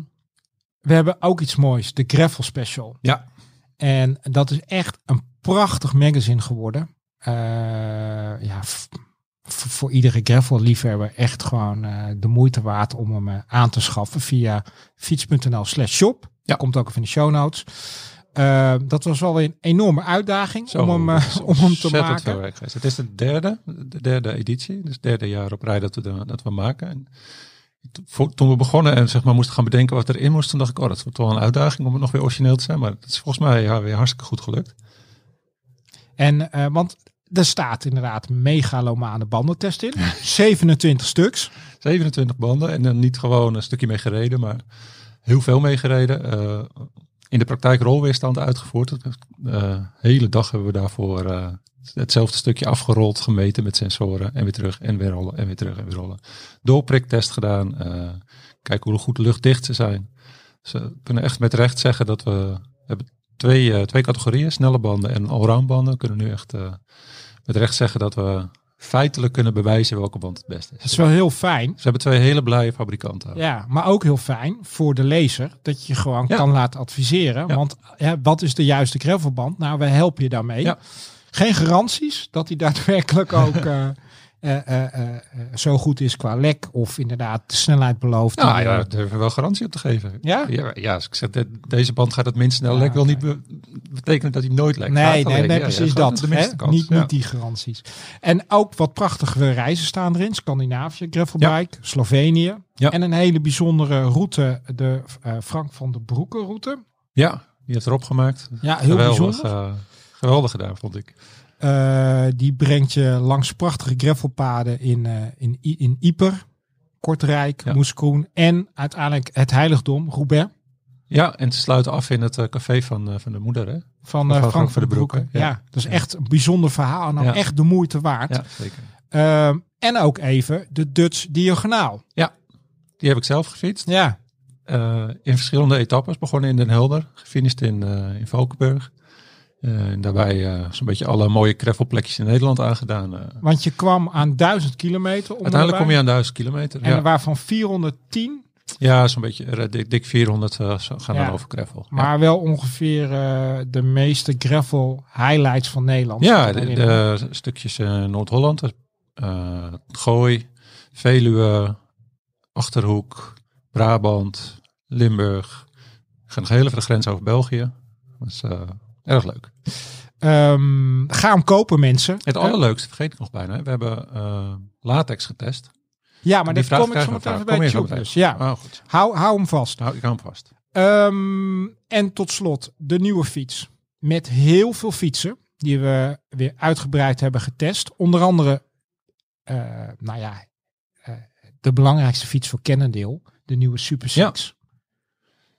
we hebben ook iets moois, de Gravel Special.
Ja.
En dat is echt een prachtig magazine geworden. Eh, ja, voor iedere gravel-liefhebber echt gewoon eh, de moeite waard om hem eh, aan te schaffen via fiets.nl slash shop.
Ja.
Komt ook even in de show notes. Dat was wel een enorme uitdaging
Zo,
om hem, om hem te maken.
Het is de derde, de derde editie. Dus het derde jaar op rij dat we, de- dat we maken. En toen we begonnen en zeg maar moesten gaan bedenken wat erin moest, toen dacht ik, oh, dat wordt wel een uitdaging om het nog weer origineel te zijn. Maar het is volgens mij ja, weer hartstikke goed gelukt.
En, eh, want er staat inderdaad megalomane bandentest in. 27 stuks.
27 banden en dan niet gewoon een stukje mee gereden, maar heel veel mee gereden. Eh, in de praktijk rolweerstand uitgevoerd. De hele dag hebben we daarvoor eh, hetzelfde stukje afgerold, gemeten met sensoren en weer terug en weer rollen en weer terug en weer rollen. Doorpriktest gedaan. eh kijken hoe goed luchtdicht ze zijn. Ze kunnen echt met recht zeggen dat we, we hebben twee, eh, twee categorieën, snelle banden en allround banden. We kunnen nu echt eh, met recht zeggen dat we feitelijk kunnen bewijzen welke band het beste is.
Dat is wel heel fijn.
Ze hebben twee hele blije fabrikanten.
Ja, maar ook heel fijn voor de lezer dat je gewoon
Ja.
kan laten adviseren.
Ja.
Want ja, wat is de juiste gravelband? Nou, wij helpen je daarmee.
Ja.
Geen garanties dat die daadwerkelijk ook eh, eh, eh, zo goed is qua lek of inderdaad de snelheid belooft.
Nou ja, daar durven we wel garantie op te geven.
Ja?
Ja, ja als ik zeg, de- deze band gaat het minst snel lek, wil
oké.
niet be- betekenen dat hij nooit lekt.
Nee,
Gaat
nee, nee, precies dat. Niet, niet die garanties. En ook wat prachtige reizen staan erin. Scandinavië, gravelbike, Slovenië. En een hele bijzondere route, de Frank van der Broeke route.
Ja, die heeft erop gemaakt.
Ja, heel bijzonder.
Geweldig gedaan, vond ik.
Eh, die brengt je langs prachtige gravelpaden in, eh in, in Ieper, Kortrijk,
Ja.
Moeskroen en uiteindelijk het heiligdom, Roubaix,
Ja, en ze sluiten af in het eh, café van, van de moeder, hè?
van, eh, Frank, van der Broeke. Ja.
Ja.
dat is echt een bijzonder verhaal en ook
Ja.
echt de moeite waard.
Ja, zeker.
Ehm, en ook even de Dutch Diagonaal.
Die heb ik zelf gefietst.
Ja,
in verschillende etappes. Begonnen in Den Helder, gefinished in, in Valkenburg. Eh, en daarbij eh, zo'n beetje alle mooie gravelplekjes in Nederland aangedaan. eh.
want je kwam aan 1000 kilometer. om
Uiteindelijk kom je aan 1000 kilometer.
En
ja.
waarvan 410,
Ja, zo'n beetje dik, dik 400 eh, zo- gaan
Ja.
dan over gravel.
maar wel ongeveer de meeste gravel highlights van Nederland.
ja, de, stukjes Noord-Holland, Gooi, Veluwe, Achterhoek, Brabant, Limburg. Gaan nog heel even de grens over België. Erg leuk.
Ehm, ga hem kopen, mensen.
Het allerleukste, vergeet ik nog bijna. We hebben eh, latex getest.
Ja, maar dat kom ik zo meteen bij
meteen.
Dus ja,
Oh, goed.
hou, hou hem vast.
Nou, ik hou hem vast.
Ehm, en tot slot de nieuwe fiets. Met heel veel fietsen die we weer uitgebreid hebben getest. Onder andere, eh, nou ja, eh, de belangrijkste fiets voor Cannondale. De nieuwe Super
Ja.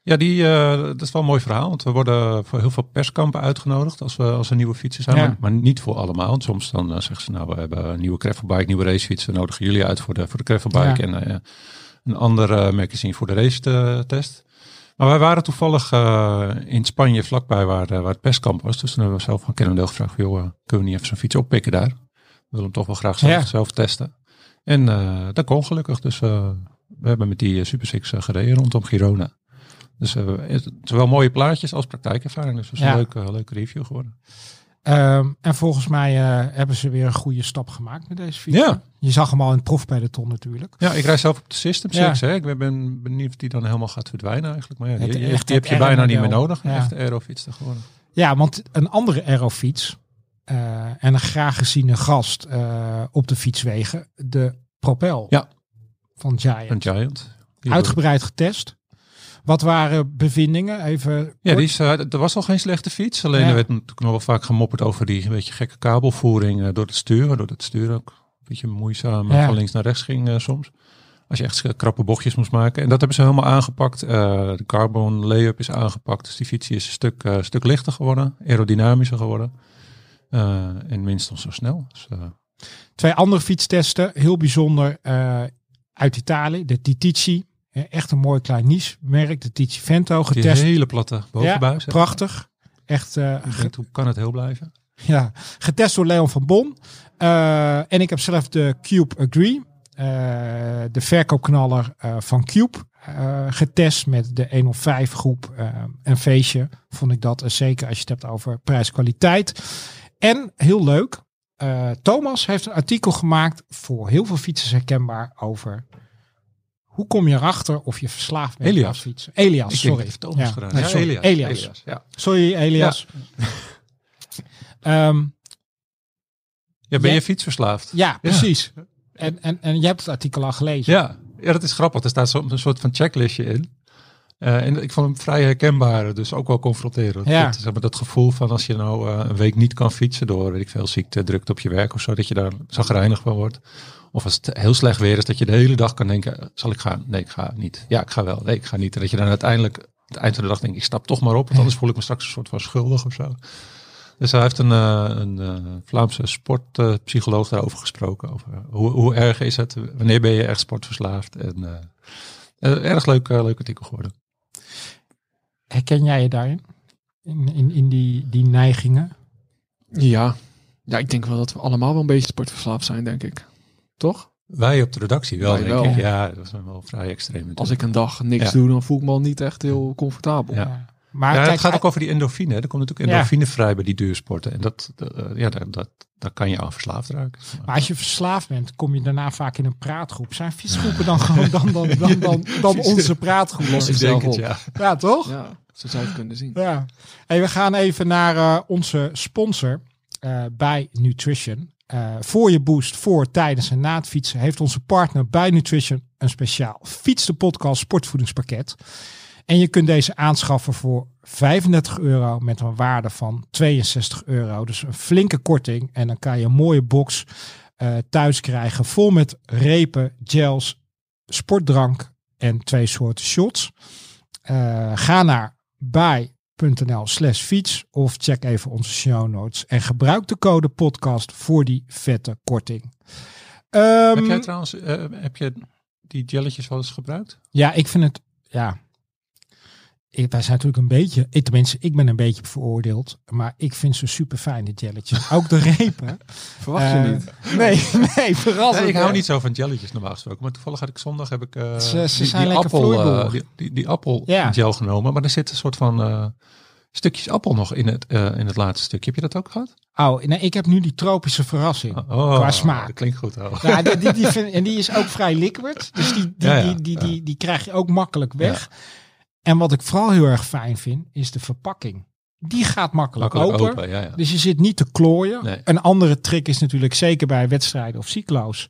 Ja, die, eh, dat is wel een mooi verhaal. Want we worden voor heel veel perskampen uitgenodigd als, we, als er nieuwe fietsen zijn.
Ja.
Maar, maar niet voor allemaal. Want soms dan eh, zeggen ze, nou, we hebben een nieuwe gravelbike, nieuwe racefietsen. We nodigen jullie uit voor de, voor de gravelbike.
Ja.
En eh, een ander eh, magazine voor de race test. Maar wij waren toevallig in Spanje vlakbij waar, waar het perskamp was. Dus toen hebben we zelf van Cannondale gevraagd, joh, kunnen we niet even zo'n fiets oppikken daar? We willen hem toch wel graag zelf,
Ja.
zelf testen. En dat kon gelukkig. Dus we hebben met die Super Six gereden rondom Girona. Dus eh, het zowel mooie plaatjes als praktijkervaring. Dus het is
Ja.
een leuke, leuke review geworden.
Ehm, en volgens mij eh, hebben ze weer een goede stap gemaakt met deze fiets.
Ja.
Je zag hem al in het profpeloton natuurlijk.
Ja, ik rijd zelf op de System
Ja.
6. Hè. Ik ben- ben benieuwd of die dan helemaal gaat verdwijnen eigenlijk. Maar ja, die,
Het-
die,
echt
die heb je bijna niet meer nodig.
Ja.
echte aerofiets te geworden.
Ja, want een andere aerofiets eh, en een graag geziene gast eh, op de fietswegen, de Propel
Ja.
van Giant.
Een Giant. Die
Uitgebreid getest. Wat waren bevindingen? Even
Ja, die is, eh, er was al geen slechte fiets. Alleen
Ja.
er werd natuurlijk nog wel vaak gemopperd over die een beetje gekke kabelvoering eh, door het stuur. Waardoor het stuur ook een beetje moeizaam eh,
Ja.
van links naar rechts ging soms. Als je echt krappe bochtjes moest maken. En dat hebben ze helemaal aangepakt. De carbon lay-up is aangepakt. Dus die fiets is een stuk, stuk lichter geworden. Aerodynamischer geworden. En minstens zo snel. Dus,
Twee andere fietstesten, heel bijzonder, uit Italië, de Titici. Echt een mooi klein niche merk, de Titici Vento,
die
getest.
hele platte bovenbuis. hè.
Prachtig. Echt
denk, hoe kan het heel blijven?
Ja, getest door Leon van Bon. Eh, en ik heb zelf de Cube Agree, eh, de verkoopknaller van Cube, getest met de 105 groep. een feestje vond ik dat, zeker als je het hebt over prijs-kwaliteit. En heel leuk, Thomas heeft een artikel gemaakt voor heel veel fietsers herkenbaar over hoe kom je erachter of je verslaafd bent
Elias.
aan fietsen. Elias,
Ik
sorry.
het Thomas
Ja,
gedaan.
nee,
Ja,
sorry.
Elias.
Elias.
Elias, ja.
Sorry Elias. Ehm,
Ja, ben
Ja.
je fietsverslaafd?
Ja, precies. En, en, en je hebt het artikel al gelezen.
Ja, ja, dat is grappig. Er staat zo, een soort van checklistje in. Eh, en ik vond hem vrij herkenbaar, dus ook wel confronterend.
Ja.
Dat, zeg maar, dat gevoel van als je nou eh, een week niet kan fietsen door weet ik veel ziekte, drukte op je werk of zo, dat je daar zagrijnig van wordt. Of als het heel slecht weer is, dat je de hele dag kan denken, zal ik gaan? Nee, ik ga niet. Ja, ik ga wel. Nee, ik ga niet. En dat je dan uiteindelijk, aan het eind van de dag denk ik stap toch maar op, want anders voel ik me straks een soort van schuldig of zo. Dus hij heeft een, eh, een eh, Vlaamse sportpsycholoog daarover gesproken. Over hoe, hoe erg is het? Wanneer ben je echt sportverslaafd? En eh, eh, erg leuk, eh, leuk artikel geworden.
Herken jij je daarin? In, in, in die, die neigingen?
Ja. ja, ik denk wel dat we allemaal wel een beetje sportverslaafd zijn, denk ik. Toch?
Wij op de redactie wel,
Wij
denk
wel.
ik. Ja, dat is wel vrij extreem. natuurlijk.
Als ik een dag niks
Ja.
doe, dan voel ik me al niet echt heel comfortabel.
Ja.
Maar
ja,
kijk,
het gaat ook over die endorfine. hè. Er komt natuurlijk
Ja.
endorfine vrij bij die duursporten. En dat, eh, ja, dat, dat, daar kan je aan verslaafd raken.
maar als je verslaafd bent, kom je daarna vaak in een praatgroep. Zijn fietsgroepen dan gewoon dan, dan, dan, dan, dan onze praatgroep?
Los
Ik denk het, ja.
Ja, toch?
Ja, zo zou je het kunnen zien.
Ja. Hey, we gaan even naar eh, onze sponsor eh, bij Nutrition. Eh, voor je boost, voor, tijdens en na het fietsen heeft onze partner bij Nutrition een speciaal Fiets de Podcast sportvoedingspakket. En je kunt deze aanschaffen voor 35 euro met een waarde van 62 euro. Dus een flinke korting. En dan kan je een mooie box eh, thuis krijgen vol met repen, gels, sportdrank en twee soorten shots. Eh, ga naar bij.nl slash fiets of check even onze show notes en gebruik de code podcast voor die vette korting. Ehm,
heb jij trouwens, eh, heb je die jelletjes wel eens gebruikt?
ja, ik vind het, ja, ik, wij zijn natuurlijk een beetje, ik, tenminste, ik ben een beetje veroordeeld, maar ik vind ze super fijn, die jelletjes. Ook de repen.
Verwacht je
Eh,
niet.
Nee, nee, verrassend.
Nee, ik hou niet zo van jelletjes normaal gesproken. Maar toevallig had ik zondag heb ik eh,
Ze- ze
die,
zijn
die appel, eh, die, die, die appel
Ja.
gel genomen. Maar er zit een soort van eh, stukjes appel nog in het, eh, in het laatste stukje. Heb je dat ook gehad?
Oh, nee, ik heb nu die tropische verrassing.
Oh,
Qua smaak.
Dat klinkt goed. Oh.
Ja, die, die, die vind- en die is ook vrij liquid. Dus die, die,
Ja, ja,
die, die,
ja.
die, die krijg je ook makkelijk weg. En wat ik vooral heel erg fijn vind, is de verpakking. Die gaat makkelijk,
Makkelijk
open.
open. Ja, ja.
Dus je zit niet te klooien.
Nee.
Een andere trick is natuurlijk zeker bij wedstrijden of cyclo's.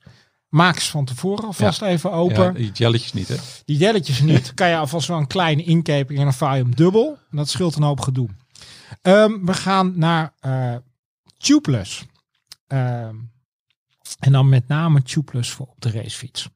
Maak ze van tevoren alvast even open.
Ja, die jelletjes niet, hè?
Die jelletjes niet. Kan je alvast wel een kleine inkeping en dan vouw je hem dubbel. En dat scheelt een hoop gedoe. Ehm, we gaan naar eh Tubeless. Ehm, en dan met name Tubeless voor op de racefiets.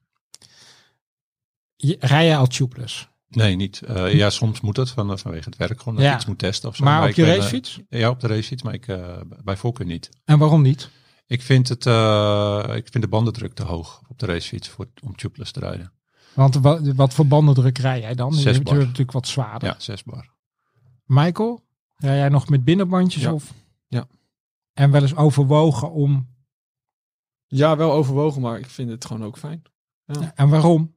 Je, rij je al Tubeless?
Nee, niet. Eh, ja, soms moet het van, vanwege het werk gewoon dat
Ja.
iets moet testen of zo.
Maar op je
ben, eh,
racefiets?
ja, op de racefiets, maar ik eh, bij voorkeur niet.
En waarom niet?
Ik vind, het, eh, ik vind de bandendruk te hoog op de racefiets voor, om tubeless te rijden.
Want wat, wat voor bandendruk rij jij dan?
Zes
Je bent
bar.
natuurlijk wat zwaarder.
Ja, 6 bar.
Michael, rij jij nog met binnenbandjes
Ja.
of?
Ja.
En wel eens overwogen om...
Ja, wel overwogen, maar ik vind het gewoon ook fijn.
En waarom?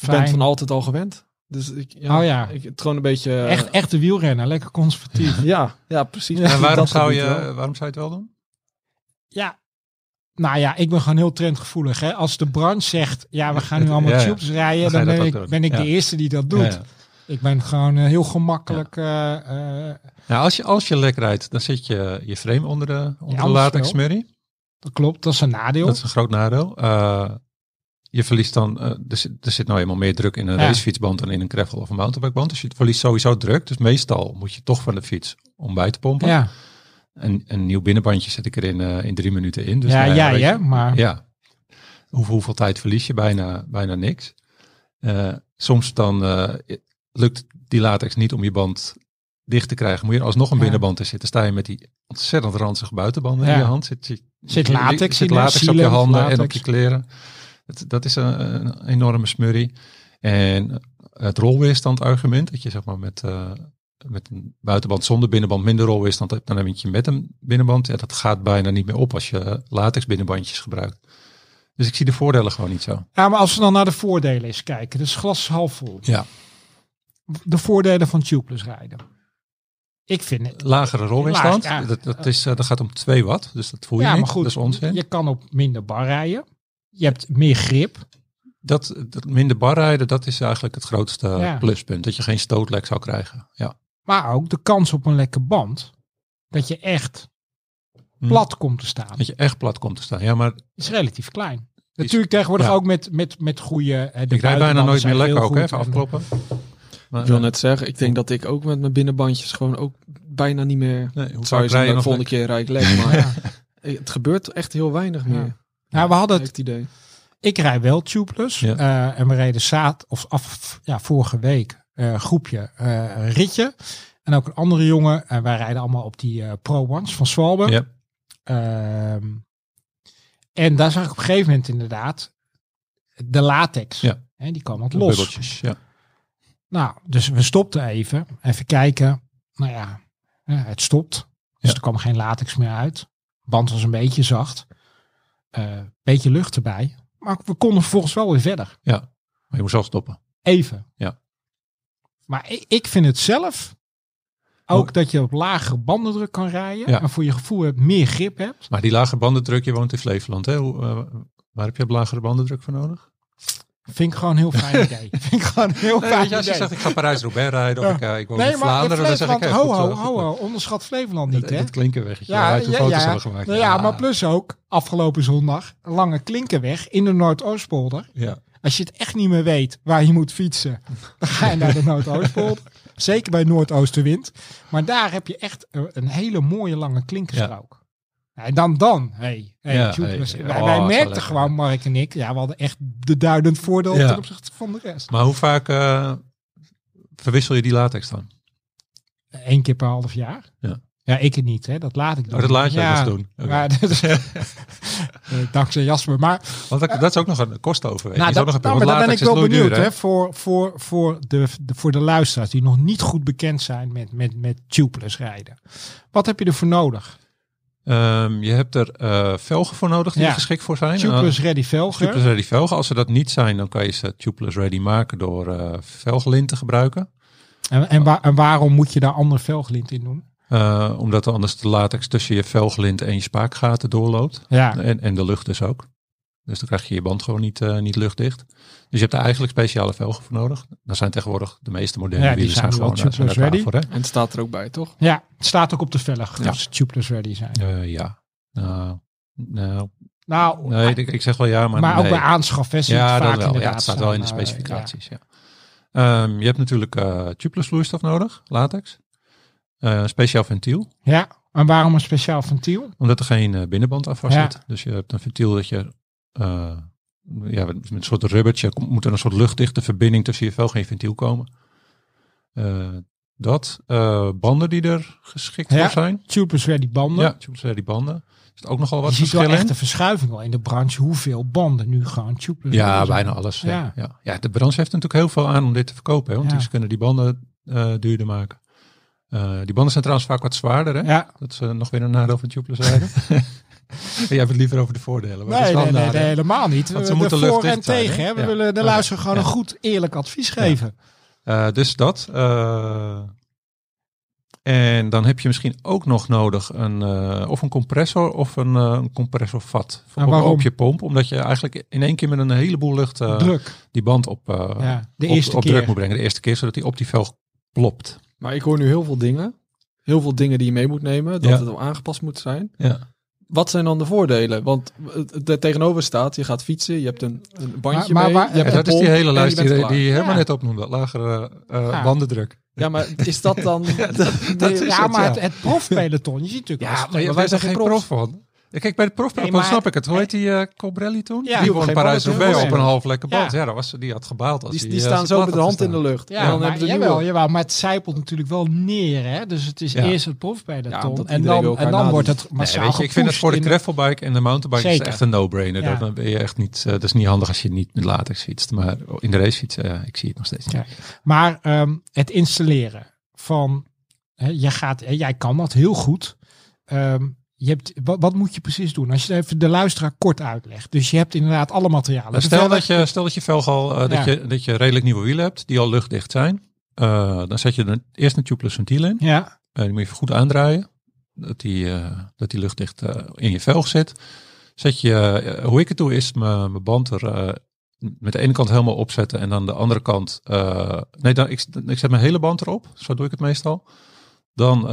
Ik ben het van altijd al gewend. Dus ik, ja,
Oh ja.
ik, het gewoon een beetje... eh,
Echt, echte wielrenner, lekker conservatief.
Ja, ja, precies.
En waarom zou, je,
wel.
waarom zou je het wel doen?
Ja. Nou ja, ik ben gewoon heel trendgevoelig. Hè. Als de branche zegt, ja, we gaan nu allemaal
Ja, ja.
tubes rijden,
Dan
ben ik,
doen.
ben ik
Ja.
de eerste die dat doet.
Ja, ja.
Ik ben gewoon eh, heel gemakkelijk.
Nou, als je, als je lek rijdt, dan zit je je frame onder de, onder de latex smurrie.
dat klopt, dat is een nadeel.
Dat is een groot nadeel. Eh, je verliest dan, eh, er, zit, er zit nou eenmaal meer druk in een
Ja.
racefietsband dan in een gravel of een mountainbikeband. Dus je verliest sowieso druk. Dus meestal moet je toch van de fiets om bij te pompen.
ja,
Een, een nieuw binnenbandje zet ik er in, eh, in drie minuten in. Dus
ja
nou je-
hè, maar
Ja. Hoeveel, hoeveel tijd verlies je? Bijna, bijna niks. Eh, soms dan lukt die latex niet om je band dicht te krijgen. Moet je er alsnog een
Ja.
binnenband in zitten. Sta je met die ontzettend ranzige buitenbanden
Ja.
in je hand. Zit, je-
Zit latex
zit latex op je handen en op je kleren. Dat, dat is een, een enorme smurrie. En het rolweerstand argument. Dat je zeg maar met, eh, met een buitenband zonder binnenband minder rolweerstand hebt. Dan heb je met een binnenband. Ja, dat gaat bijna niet meer op als je latex binnenbandjes gebruikt. Dus ik zie de voordelen gewoon niet zo.
Ja, maar als we dan naar de voordelen eens kijken. Dus glas half vol.
Ja.
De voordelen van tubeless rijden. Ik vind het.
Lagere rolweerstand.
Laag, ja.
dat, dat, is, eh, dat gaat om 2 watt. Dus dat voel je
Ja,
niet.
maar goed.
Dat is onzin.
Je kan op minder bar rijden. Je hebt meer grip.
Dat, dat minder bar rijden, dat is eigenlijk het grootste
Ja.
pluspunt. Dat je geen stootlek zou krijgen. Ja.
Maar ook de kans op een lekke band. Dat je echt
Hm.
plat komt te staan.
Dat je echt plat komt te staan. Ja, maar
Is relatief klein. Natuurlijk tegenwoordig
ja.
ook met, met, met goede... eh, de
ik rijd bijna
buitenbanden
nooit
zijn
meer lekker
heel
ook, hè, even
en-
afkloppen. Maar,
Ik wil
eh,
net zeggen, ik denk dat ik ook met mijn binnenbandjes gewoon ook bijna niet meer...
nee, hoe
zou je
rij
zeggen, de volgende keer rijd ik lek, maar
Ja.
het gebeurt echt heel weinig
Ja.
meer.
Nou, we hadden het
idee.
Ik rij wel tubeless.
Ja.
Eh, en we reden zaad of af ja, vorige week eh, groepje eh, ritje. En ook een andere jongen. En wij rijden allemaal op die eh, Pro Ones van Swalbe.
Ja.
Ehm, en daar zag ik op een gegeven moment inderdaad de latex.
Ja.
Hè, die kwam wat los.
bubbeltjes. Ja.
Nou, dus we stopten even. Even kijken. Nou ja, ja, het stopt. Dus
Ja.
er kwam geen latex meer uit. Band was een beetje zacht. Eh beetje lucht erbij. Maar we konden vervolgens wel weer verder.
Maar je moet zelf stoppen.
Even.
Ja.
Maar ik, ik vind het zelf ook dat je op lagere bandendruk kan rijden.
Ja.
En voor je gevoel hebt, meer grip hebt.
Maar die lage bandendruk, je woont in Flevoland. Hè? Hoe, eh, waar heb je op lagere bandendruk voor nodig?
Vind ik gewoon een heel fijn idee. Vind ik gewoon een heel fijn
je, als je
idee.
zegt ik ga Parijs-Roubaix rijden of ik, eh, ik woon
nee,
in Vlaanderen, dan zeg ik
ho, ho,
eh,
ho, ho, onderschat Flevoland niet, hè?
dat klinkerweggetje,
Ja,
ja,
ja,
foto's
ja.
hebben gemaakt.
Ja, maar plus ook afgelopen zondag een lange klinkerweg in de Noordoostpolder.
Ja.
Als je het echt niet meer weet waar je moet fietsen, dan ga je naar de Noordoostpolder. Zeker bij Noordoostenwind. Maar daar heb je echt een een hele mooie lange klinkerstrook. En dan dan, hey, hey,
Ja,
tubeless.
hey,
wij,
oh,
wij
zo
merkten gewoon, Mark en ik, ja, we hadden echt de duidend voordeel
Ja.
ten opzichte van de rest.
Maar hoe vaak eh, verwissel je die latex dan?
Eén keer per half jaar.
Ja.
Ja, ik het niet, hè. Dat laat ik doen.
Oh, dat laat je
ja,
eens doen. Oké.
Maar, Eh, dankzij Jasper. Maar
Want dat, dat is ook nog een kostoverweging.
Nou,
is ook
dat,
nog een
nou, maar ben ik wel benieuwd
duur,
hè, voor, voor, voor, de, de, voor de luisteraars die nog niet goed bekend zijn met, met, met tubeless rijden. Wat heb je ervoor nodig?
Ehm, je hebt er eh, velgen voor nodig die
Ja.
er geschikt voor zijn.
Tubeless
Eh,
ready velgen.
tubeless ready velgen. Als ze dat niet zijn, dan kan je ze tubeless ready maken door eh velglint te gebruiken.
En, en, waar- en waarom moet je daar andere velglint in doen?
Omdat anders de latex tussen je velglint en je spaakgaten doorloopt.
Ja,
En, en de lucht dus ook. Dus dan krijg je je band gewoon niet, eh, niet luchtdicht. Dus je hebt er eigenlijk speciale velgen voor nodig. Daar zijn tegenwoordig de meeste moderne
Ja, die
wielen
zijn
gewoon daar zijn
tubeless
daar klaar voor. Hè?
En het staat er ook bij, toch?
ja, het staat ook op de velg
Ja.
dat ze tubeless ready zijn.
Eh, ja. Nou, nou,
Nou,
nee, ik, ik zeg wel ja, maar,
maar ook bij aanschaf hè,
Ja,
vaak
wel. Ja,
inderdaad
het staat wel in de
eh,
specificaties. Ja. Ehm, je hebt natuurlijk eh tubeless vloeistof nodig, latex. Eh, een speciaal ventiel,
ja. en waarom een speciaal ventiel?
omdat er geen eh, binnenband aan vast
Ja.
zit. Dus je hebt een ventiel dat je eh, ja, met een soort rubbertje moet er een soort luchtdichte verbinding tussen je velg en je ventiel komen. Eh, dat. Eh, banden die er geschikt
Ja.
voor zijn.
Tubeless ready banden.
Ja, tubeless die banden. Er zit ook nogal wat
je ziet wel echt een verschuiving wel in de branche. Hoeveel banden nu gewoon tubeless
Ja,
zijn.
bijna alles. Ja.
Ja.
Ja. De branche heeft natuurlijk heel veel aan om dit te verkopen. Hè, want
Ja.
die- ze kunnen die banden duurder maken. Die banden zijn trouwens vaak wat zwaarder. Hè?
Ja.
Dat is eh, nog weer een nadeel van tubeless rijden. Jij hebt het liever over de voordelen. maar
Nee, nee, nee, helemaal niet.
Want ze
We- de
moeten
voor en
zijn,
tegen.
hè?
We
Ja.
willen de luisteraar gewoon
Ja.
een goed, eerlijk advies geven.
Eh, dus dat. eh, en dan heb je misschien ook nog nodig een, eh, of een compressor of een, eh, een compressorvat voor op, op je pomp. Omdat je eigenlijk in één keer met een heleboel lucht eh,
Druk.
die band op, eh,
Ja, de
op,
eerste
op
keer.
druk moet brengen. De eerste keer, zodat die op die velg plopt.
Maar ik hoor nu heel veel dingen. Heel veel dingen die je mee moet nemen. Dat
Ja.
het wel aangepast moet zijn.
Ja.
Wat zijn dan de voordelen? Want er tegenover staat, je gaat fietsen, je hebt een, een bandje
Maar- maar
mee.
waar-
je hebt
Ja,
een
dat is die hele lijst die, die helemaal
Ja.
net opnoemde. Lagere eh,
Ja.
bandendruk.
Ja, maar is dat dan...
dat is
ja,
het,
maar
ja.
het, het profpeloton, je ziet natuurlijk wel
Ja, maar,
wij zijn geen
prof van. Ja, Kijk, bij de
Nee, maar-
snap ik het. Hoe heet die eh Cobrelli toen?
Ja,
die won
geen
Parijs-Roubaix
band,
op een half lekker band.
Ja.
Ja, dat was, die had gebaald. Als
Die,
die,
die
eh,
staan zo met de hand in de lucht.
Ja,
en dan
maar,
hebben ze
jawel,
nieuwe.
jawel, maar het zijpelt natuurlijk wel neer. Hè? Dus het is
Ja.
eerst het
Ja,
profpeloton.
omdat
en
iedereen
dan, en dan wordt het
Nee,
massaal
weet je, ik vind het voor de gravelbike en de mountainbike is echt een no-brainer.
Ja.
Dan ben je echt niet, eh, dat is niet handig als je niet met latex fietst. Maar in de race fietsen, ja, ik zie het nog steeds niet.
Maar ehm, het installeren van, hè, jij, gaat, hè, jij kan dat heel goed. Ehm, je hebt, wat, wat moet je precies doen? Als je even de luisteraar kort uitlegt. Dus je hebt inderdaad alle materialen.
Stel, dat je, stel dat je velg al, eh,
Ja.
dat, je, dat je redelijk nieuwe wielen hebt, die al luchtdicht zijn. Eh, dan zet je er eerst een tubeless ventiel in.
Ja,
Eh, die moet je even goed aandraaien. Dat die, dat die luchtdicht in je velg zit. Zet je, hoe ik het doe, is mijn band er met de ene kant helemaal opzetten. En dan de andere kant. nee, dan, ik, ik zet mijn hele band erop. Zo doe ik het meestal. Dan.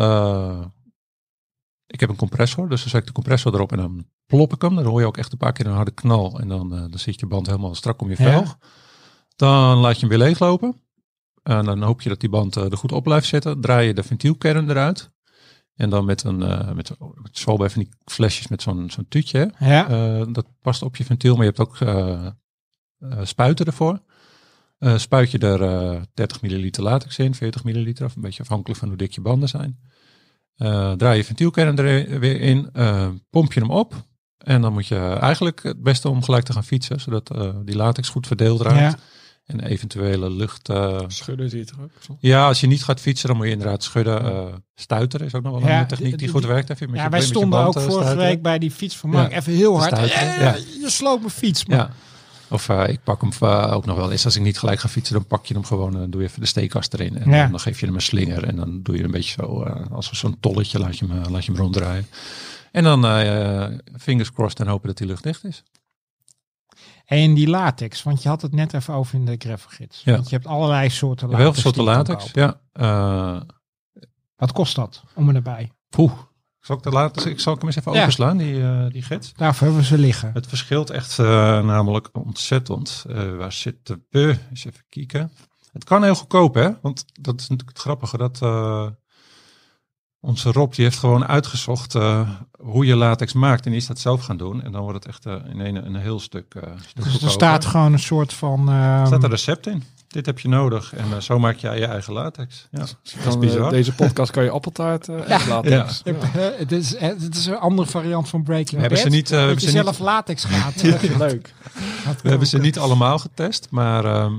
Ik heb een compressor, dus dan zet ik de compressor erop en dan plop ik hem. Dan hoor je ook echt een paar keer een harde knal. En dan, eh, dan zit je band helemaal strak om je
Ja.
velg. Dan laat je hem weer leeglopen. En dan hoop je dat die band eh, er goed op blijft zitten. Draai je de ventielkern eruit. En dan met een, eh met, met zo bij van die flesjes met zo'n zo'n tuutje.
ja.
Dat past op je ventiel, maar je hebt ook spuiten ervoor. Spuit je er eh 30 milliliter latex in, 40 milliliter, of een beetje afhankelijk van hoe dik je banden zijn. Eh, draai je ventielkern er weer in, eh, pomp je hem op. En dan moet je eigenlijk het beste om gelijk te gaan fietsen, zodat eh, die latex goed verdeeld raakt.
Ja.
En eventuele lucht. eh,
Schudden zie je het ook. Zo.
ja, als je niet gaat fietsen, dan moet je inderdaad schudden. eh stuiteren is ook nog wel
Ja,
een techniek die goed werkt. Even met
ja
je-
wij
met je
stonden
band,
ook vorige
stuiteren.
week bij die fiets van Mark.
Ja.
Even heel hard. Eh. Je sloopt mijn fiets. man.
Ja. Of eh, ik pak hem eh, ook nog wel eens. Als ik niet gelijk ga fietsen, dan pak je hem gewoon. en doe je even de steekkast erin. En
Ja.
dan geef je hem een slinger. En dan doe je een beetje zo. eh, als zo'n tolletje laat je hem, laat je hem ronddraaien. En dan fingers crossed en hopen dat die lucht dicht is.
En die latex, want je had het net even over in de gravelgids.
Ja.
Want je hebt allerlei soorten latex.
soorten
die je kan
latex. Ja.
Wat kost dat om er erbij?
poeh. Zal ik, de ik zal ik hem eens even
Ja.
openslaan, die, eh, die gids.
Daarvoor hebben we ze liggen.
Het verschilt echt eh, namelijk ontzettend. Eh, waar zitten we? Eens even kijken. Het kan heel goedkoop, hè? Want dat is natuurlijk het grappige. Dat eh, onze Rob, die heeft gewoon uitgezocht eh, hoe je latex maakt. En die is dat zelf gaan doen. En dan wordt het echt in een, een heel stuk, eh stuk
Dus er staat gewoon een soort van...
Er
ehm,
staat een recept in. Dit heb je nodig. En eh, zo maak je je eigen latex. Ja, dat is
Dan, eh,
bizar.
deze podcast kan je appeltaart eh
Ja.
laten.
Ja.
Ja.
het, is, het is een andere variant van Breaking
We hebben
Bad.
ze niet, we
dat
hebben
je
ze
zelf latex gaat.
Leuk.
We hebben ze niet allemaal getest, maar ehm,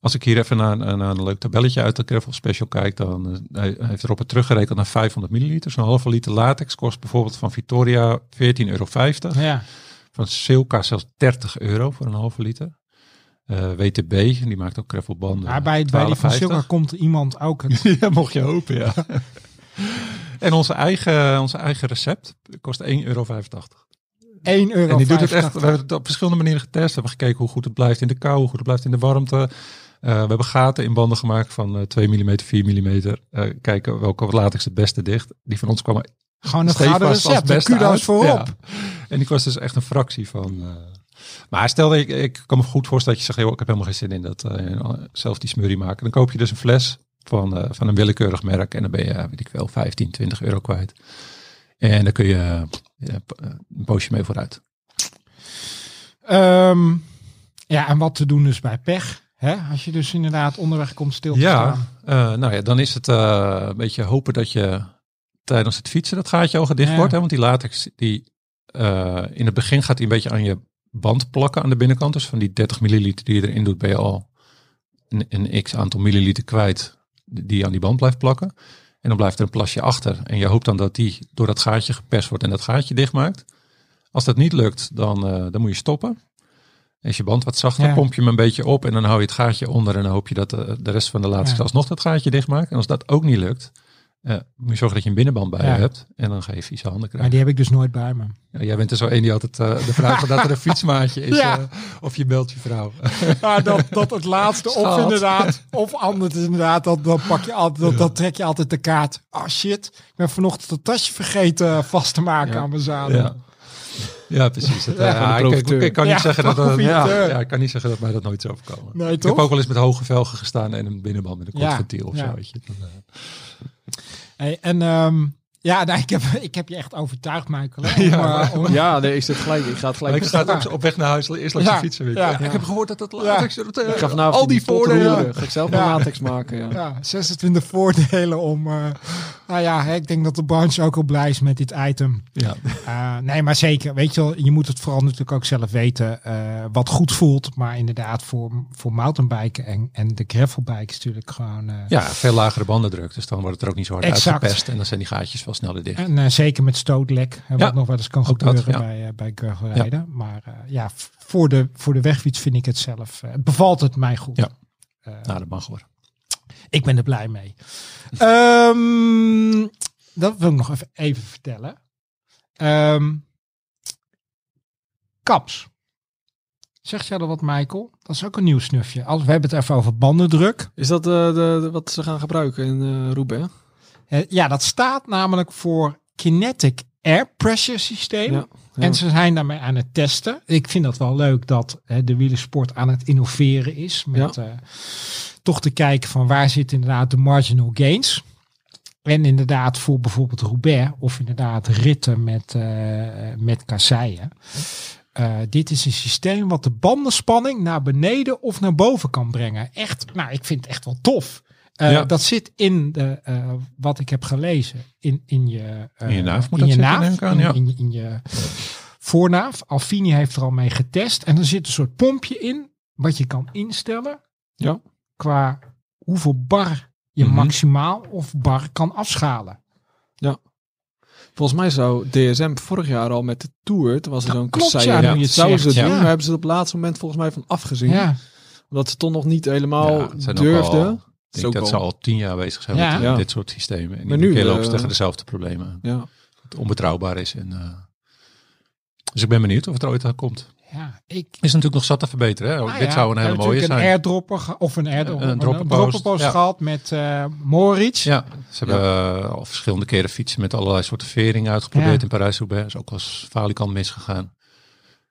als ik hier even naar, naar een leuk tabelletje uit de Gravel Special kijk, dan hij heeft erop het teruggerekend naar 500 milliliter. Zo'n halve liter latex kost bijvoorbeeld van Victoria 14,50 euro.
Ja.
Van Silka zelfs 30 euro voor een halve liter. Eh, WTB, die maakt ook gravelbanden.
Maar bij, bij die van
12,50.
Silka komt iemand ook het
ja, mocht je hopen, ja. en onze eigen, onze eigen recept kost 1,85 euro.
1 euro.
En die doet het echt. We hebben het op verschillende manieren getest. We hebben gekeken hoe goed het blijft in de kou, hoe goed het blijft in de warmte. Eh, we hebben gaten in banden gemaakt van eh 2 mm, 4 mm. Eh, kijken welke latex het beste dicht. Die van ons kwam
Gewoon een gouden recept.
beste
Kudo's voorop.
Ja. En die kost dus echt een fractie van. Eh, maar stel ik, ik kan me goed voorstellen dat je zegt, joh, ik heb helemaal geen zin in dat eh, zelf die smurrie maken. Dan koop je dus een fles van, eh, van een willekeurig merk en dan ben je, weet ik wel, 15, 20 euro kwijt. En dan kun je eh, een poosje mee vooruit.
Ehm, ja, en wat te doen dus bij pech. Hè? Als je dus inderdaad onderweg komt stil te
Ja,
staan.
eh, nou ja, dan is het eh, een beetje hopen dat je tijdens het fietsen dat gaatje al gedicht
Ja.
wordt. Hè? Want die latex, die, eh, in het begin gaat die een beetje aan je band plakken aan de binnenkant. Dus van die 30 milliliter die je erin doet, ben je al een, een x aantal milliliter kwijt die aan die band blijft plakken. En dan blijft er een plasje achter. En je hoopt dan dat die door dat gaatje geperst wordt en dat gaatje dichtmaakt. Als dat niet lukt, dan, eh, dan moet je stoppen. Is je band wat zachter,
Ja.
pomp je hem een beetje op en dan hou je het gaatje onder en dan hoop je dat de, de rest van de laatste
Ja.
alsnog dat gaatje dichtmaakt. En als dat ook niet lukt, eh, moet je zorgen dat je een binnenband bij
Ja.
je hebt en dan ga je vieze handen
Maar
krijgen.
die heb ik dus nooit bij me.
Ja, jij bent er zo één die altijd eh, de vraag dat er een fietsmaatje is eh, of je belt je vrouw.
Ja, dat, dat het laatste. Of
Schat.
inderdaad. Of anders inderdaad. Dan, pak je altijd, dan, dan trek je altijd de kaart. Oh shit. Ik ben vanochtend het tasje vergeten vast te maken aan mijn zadel.
Ja. Precies. Het, eh,
Ja,
ik, kan niet
Ja,
zeggen dat, dat ja, ik kan niet zeggen dat mij dat nooit is overkomen.
Nee,
Ik heb ook wel eens met hoge velgen gestaan en een binnenband met een kort ventiel of zo. Weet je. Dan,
Hey, en ehm, ja, nou, ik, heb, ik heb je echt overtuigd, Michael.
Ja,
eh, om-
Ja, nee, ik zit gelijk. Ik ga het
Maar
gelijk.
ik sta op, op weg naar huis eerst langs
Ja,
de fietsen. Weet je.
ja,
Ja. Ik heb gehoord dat dat latex... dat, eh,
Ik ga vanavond
al die voordelen...
Ga ik zelf
Ja.
een latex maken. Ja.
ja, 26 voordelen om. eh, nou ja, hè, ik denk dat de branche ook al blij is met dit item.
Ja.
Uh, nee, maar zeker. Weet je wel, je moet het vooral natuurlijk ook zelf weten eh, wat goed voelt. Maar inderdaad, voor, voor mountainbiken en, en de gravelbike is natuurlijk gewoon... eh,
ja, veel lagere bandendruk. Dus dan wordt het er ook niet zo hard
Exact.
uitgepest. En dan zijn die gaatjes wel sneller dicht.
En eh, zeker met stootlek, hè, wat
Ja,
nog wel eens kan
ook dat,
gebeuren
ja.
bij, eh, bij gravelrijden. Maar eh, ja, voor de, voor de wegfiets vind ik het zelf, eh, bevalt het mij goed.
Ja.
Eh,
Nou, dat mag hoor.
Ik ben er blij mee. Ehm, dat wil ik nog even, even vertellen. Ehm, kaps. Zegt jij dat wat, Michael? Dat is ook een nieuw snufje. Als we hebben het even over bandendruk.
Is dat eh, de, de- wat ze gaan gebruiken in eh Roubaix?
Eh, ja, dat staat namelijk voor Kinetic Air Pressure Systeem.
Ja, ja.
En ze zijn daarmee aan het testen. Ik vind dat wel leuk dat hè, de wielersport aan het innoveren is. Met eh, toch te kijken van waar zitten inderdaad de marginal gains. En inderdaad voor bijvoorbeeld Roubaix of inderdaad ritten met, eh, met kasseien. Dit is een systeem wat de bandenspanning naar beneden of naar boven kan brengen. Echt, nou, ik vind het echt wel tof. Eh,
Ja.
Dat zit in de, eh, wat ik heb gelezen, in, in je, eh,
In je naaf moet
in
dat
je
zitten,
naaf,
neem ik aan,
in,
ja.
in, je- in je voornaaf. Alfini heeft er al mee getest. En er zit een soort pompje in, wat je kan instellen
Ja.
qua hoeveel bar je
Mhm.
maximaal of bar kan afschalen.
Volgens mij zou DSM vorig jaar al met de Tour, toen was er zo'n kasseien.
ja, het
Zouden ze doen,
ja.
maar hebben ze het op het laatste moment volgens mij van afgezien.
Ja,
Omdat ze toch nog niet helemaal
Ja,
durfden.
Ik denk
ook
dat ze al tien jaar bezig zijn
Ja.
met
Ja.
dit soort systemen. En
Maar nu,
keer lopen ze
eh,
tegen dezelfde problemen aan.
Ja.
Dat het onbetrouwbaar is. En, eh, dus ik ben benieuwd of het er ooit aan komt.
ja ik.
Is natuurlijk nog zat te verbeteren. Hè?
Nou
dit
ja,
zou een hele mooie zijn.
Een airdropper of een airdropper,
Een
een,
dropperpost,
dropperpost
ja.
gehad met eh Moritz.
Ja, ze hebben eh, al verschillende keren fietsen met allerlei soorten veringen uitgeprobeerd
Ja.
in Parijs-Roubaix. is ook als falikant misgegaan.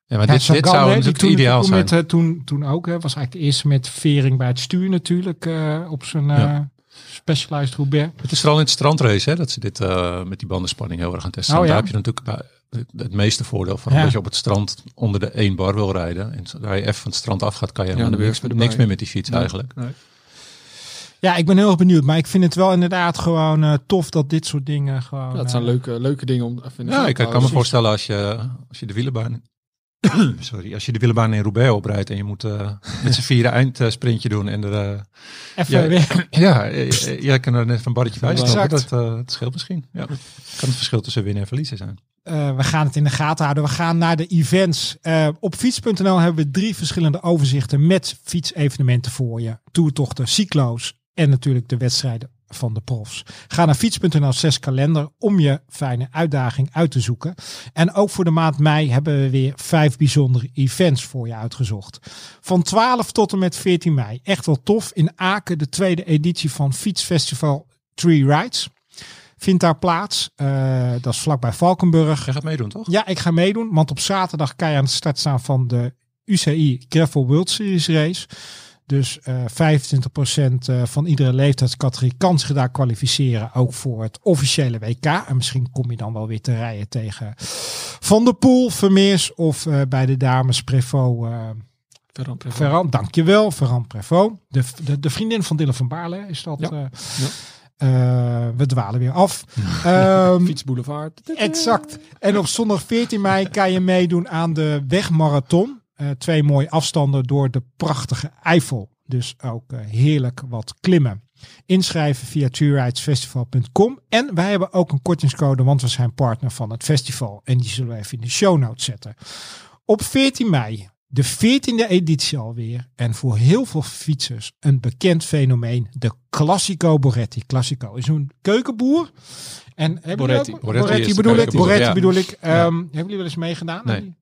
Ja, maar
Ja,
dit, zou natuurlijk
toen,
ideaal
toen
zijn.
Met, eh, toen, toen ook, hè, was eigenlijk de eerste met vering bij het stuur natuurlijk eh, op zijn eh
Ja.
Specialized Roubaix.
Het is vooral in het strandrace hè, dat ze dit eh, met die bandenspanning heel erg aan testen.
Oh, ja?
Daar heb je natuurlijk bij- het, meeste voordeel van.
Ja.
Dat je op het strand onder de één bar wil rijden. En zodra je even van het strand af gaat, kan je
dan
helemaal niks, niks meer met die fiets
Nee.
eigenlijk.
Nee.
Ja, ik ben heel erg benieuwd. Maar ik vind het wel inderdaad gewoon eh, tof dat dit soort dingen gewoon...
Ja, het zijn leuke, leuke dingen om
Ja, ik kan me voorstellen als je, als je de wielenbaan... Sorry, als je de wielenbaan in Roubaix oprijdt en je moet eh, met z'n vieren eindsprintje doen en er... eh,
Even
Ja.
weer.
ja, eh, jij kan er net een barretje bij stoppen. Dat, dat scheelt misschien. Ja. Kan het verschil tussen winnen en verliezen zijn.
We gaan het in de gaten houden. We gaan naar de events. Op fiets.nl hebben we drie verschillende overzichten met fietsevenementen voor je. Toertochten, cyclo's en natuurlijk de wedstrijden van de profs. Ga naar fiets.nl 6 kalender om je fijne uitdaging uit te zoeken. En ook voor de maand mei hebben we weer vijf bijzondere events voor je uitgezocht. Van 12 tot en met 14 mei. Echt wel tof. In Aken de tweede editie van Fietsfestival Tree Rides. Vindt daar plaats. Eh, dat is vlakbij Valkenburg.
Jij gaat meedoen, toch?
Ja, ik ga meedoen. Want op zaterdag kan je aan de start staan van de UCI Gravel World Series Race. Dus eh 25% eh, van iedere leeftijdscategorie kan zich daar kwalificeren. Ook voor het officiële WK. En misschien kom je dan wel weer te rijden tegen Van der Poel, Vermeers of eh, bij de dames Prevo. eh
Ferrand, Ferrand.
Ferrand, dankjewel. Ferrand Prevo. De, de, de vriendin van Dylan van Baarle is dat.
Ja.
eh. Eh, we dwalen weer af. Ehm,
Fietsboulevard.
Exact. En op zondag 14 mei kan je meedoen aan de wegmarathon. Eh, twee mooie afstanden door de prachtige Eifel. Dus ook eh, heerlijk wat klimmen. Inschrijven via tourridesfestival.com. En wij hebben ook een kortingscode, want we zijn partner van het festival. En die zullen we even in de show notes zetten. Op 14 mei, de 14e editie alweer. En voor heel veel fietsers een bekend fenomeen. De Classico Boretti. Classico is een keukenboer. En hebben
Boretti.
ook-
Boretti
bedoel ik. Boretti
ja.
bedoel ik.
Ja.
Ehm, Hebben jullie wel eens meegedaan?
Nee.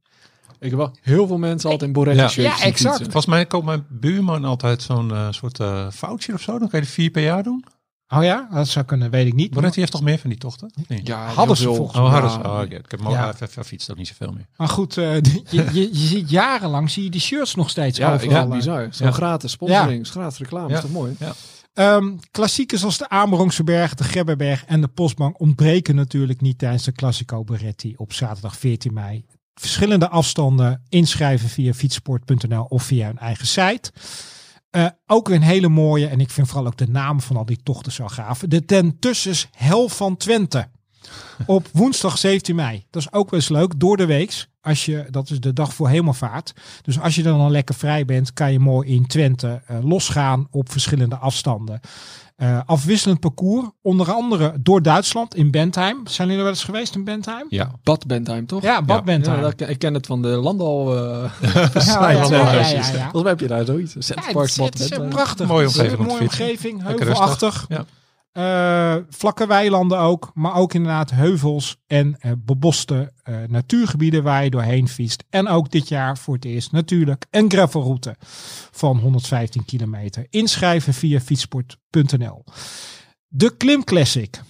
Ik heb wel heel veel mensen altijd in Boretti
Ja.
shirts
Ja, exact.
fietsen.
Volgens mij koopt mijn buurman altijd zo'n eh, soort eh foutje of zo. Dan kan je er vier per jaar doen.
Oh ja, dat zou kunnen, weet ik niet.
Boretti heeft toch meer van die tochten? Niet?
Ja,
Hadden ze volgens
Oh,
mij.
hadden ze. Oh, oké. Ik heb
Ja.
fietst ook niet zoveel meer.
Maar goed, eh, je, je, je ziet jarenlang zie je die shirts nog steeds
Ja,
overal. eh.
bizar. Zo'n
Ja.
gratis sponsoring, gratis reclame,
Ja.
is toch mooi?
Ehm, klassiekers als de Amerongse Berg, de Gebberberg en de Postbank ontbreken natuurlijk niet tijdens de Classico Beretti op zaterdag 14 mei. Verschillende afstanden inschrijven via fietsport.nl of via hun eigen site. Eh, ook weer een hele mooie, en ik vind vooral ook de naam van al die tochten zo gaaf. De Ten Tussens Hel van Twente. Op woensdag 17 mei. Dat is ook wel eens leuk. Door de weeks. Als je, dat is de dag voor hemelvaart. Dus als je dan al lekker vrij bent, kan je mooi in Twente eh, losgaan op verschillende afstanden. Eh, afwisselend parcours. Onder andere door Duitsland in Bentheim. Zijn jullie er wel eens geweest in Bentheim?
Ja.
Bad Bentheim, toch?
Ja, Bad
Ja.
Bentheim.
Ja, dat ken- ik ken het van de Landal. eh
Ja, ja, ja, ja, ja, ja, ja.
Volgens mij heb je daar zoiets.
Ja, het, is prachtig.
Mooie omgeving
mooie omgeving, heuvelachtig.
Ja.
Eh, vlakke weilanden ook, maar ook inderdaad heuvels en eh, beboste eh, natuurgebieden waar je doorheen fietst. En ook dit jaar voor het eerst natuurlijk een gravelroute van 115 kilometer. Inschrijven via fietsport.nl. De Klim Classic,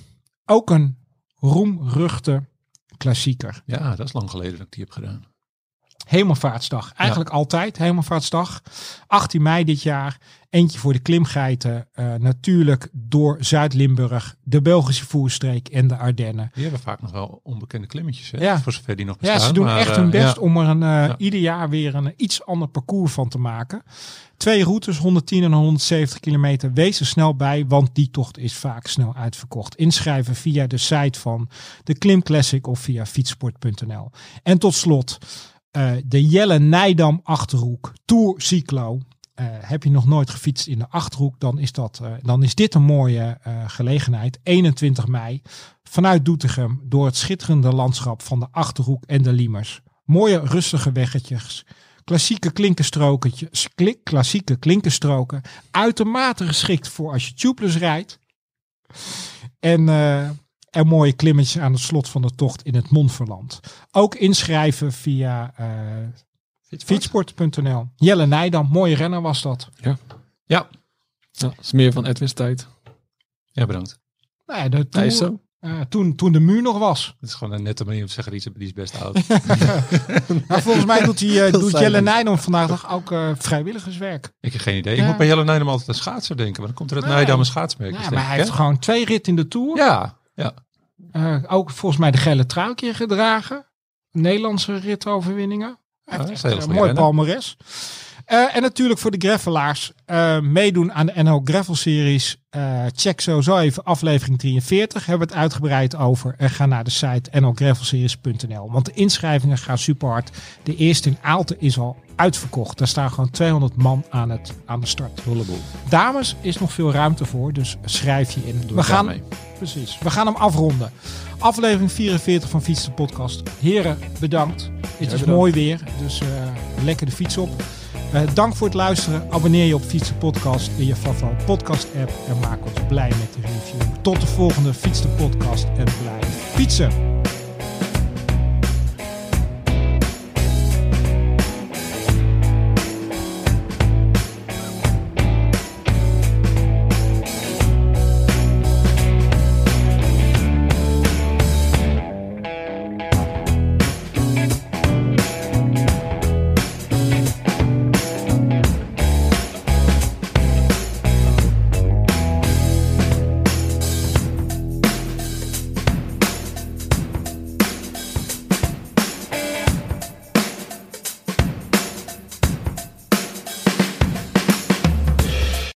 ook een roemruchte klassieker.
ja, dat is lang geleden dat ik die heb gedaan.
Hemelvaartsdag. Eigenlijk altijd Hemelvaartsdag. 18 mei dit jaar. Eentje voor de klimgeiten. eh, natuurlijk door Zuid-Limburg, de Belgische voerstreek en de Ardennen.
Die hebben vaak nog wel onbekende klimmetjes. Hè?
Ja.
Voor zover die nog bestaan.
Ja, ze doen
maar,
echt
eh,
hun best
ja.
om er een, eh,
Ja.
ieder jaar weer een iets ander parcours van te maken. Twee routes, 110 en 170 kilometer. Wees er snel bij, want die tocht is vaak snel uitverkocht. Inschrijven via de site van de Klim Classic of via fietsport.nl. En tot slot eh, de Jelle Nijdam Achterhoek Tour Cyclo. Eh, heb je nog nooit gefietst in de Achterhoek, dan is, dat, eh, dan is dit een mooie gelegenheid. 21 mei vanuit Doetinchem door het schitterende landschap van de Achterhoek en de Liemers. Mooie rustige weggetjes. Klassieke klinkerstrokentjes, klik, klassieke klinkerstroken. Uitermate geschikt voor als je tubeless rijdt. En, en mooie klimmetjes aan het slot van de tocht in het Montferland. Ook inschrijven via eh fietsport.nl. Jelle Nijdam, mooie renner was dat.
Ja.
Ja, dat is meer van Edwin's tijd.
ja, bedankt.
Nou ja, de
Nee,
Tour,
is zo.
eh, toen, toen de muur nog was.
Het is gewoon een nette manier om te zeggen, die is, die is best oud.
Maar volgens mij doet, hij, eh, doet. Jelle Nijdam vandaag nog ook eh, vrijwilligerswerk.
ik heb geen idee.
Ja.
Ik moet bij Jelle Nijdam altijd aan schaatser denken. Maar dan komt er het
Nee.
Nijdam een schaatsmerk.
Ja, maar hij heeft gewoon twee ritten in de Tour.
Ja, ja.
Eh, ook volgens mij de gele trui een keer gedragen. Nederlandse ritoverwinningen.
Dat is
echt
heel
een
goede
mooi
renner.
Eh, en natuurlijk voor de gravelaars eh, meedoen aan de NL Gravel Series. Eh, check sowieso even aflevering 43. Hebben we het uitgebreid over. En ga naar de site nlgravelseries.nl. Want de inschrijvingen gaan super hard. De eerste in Aalten is al uitverkocht. Daar staan gewoon 200 man aan, het, aan de start. Dames is nog veel ruimte voor. Dus schrijf je in. we gaan,
mee.
Precies. We gaan hem afronden. Aflevering 44 van Fiets de Podcast. Heren, bedankt. Het is
bedankt.
mooi weer, dus lekker de fiets op. Eh, dank voor het luisteren. Abonneer je op Fiets de Podcast in je favoriete podcast app. En maak ons blij met de review. Tot de volgende Fiets de Podcast en blijf fietsen.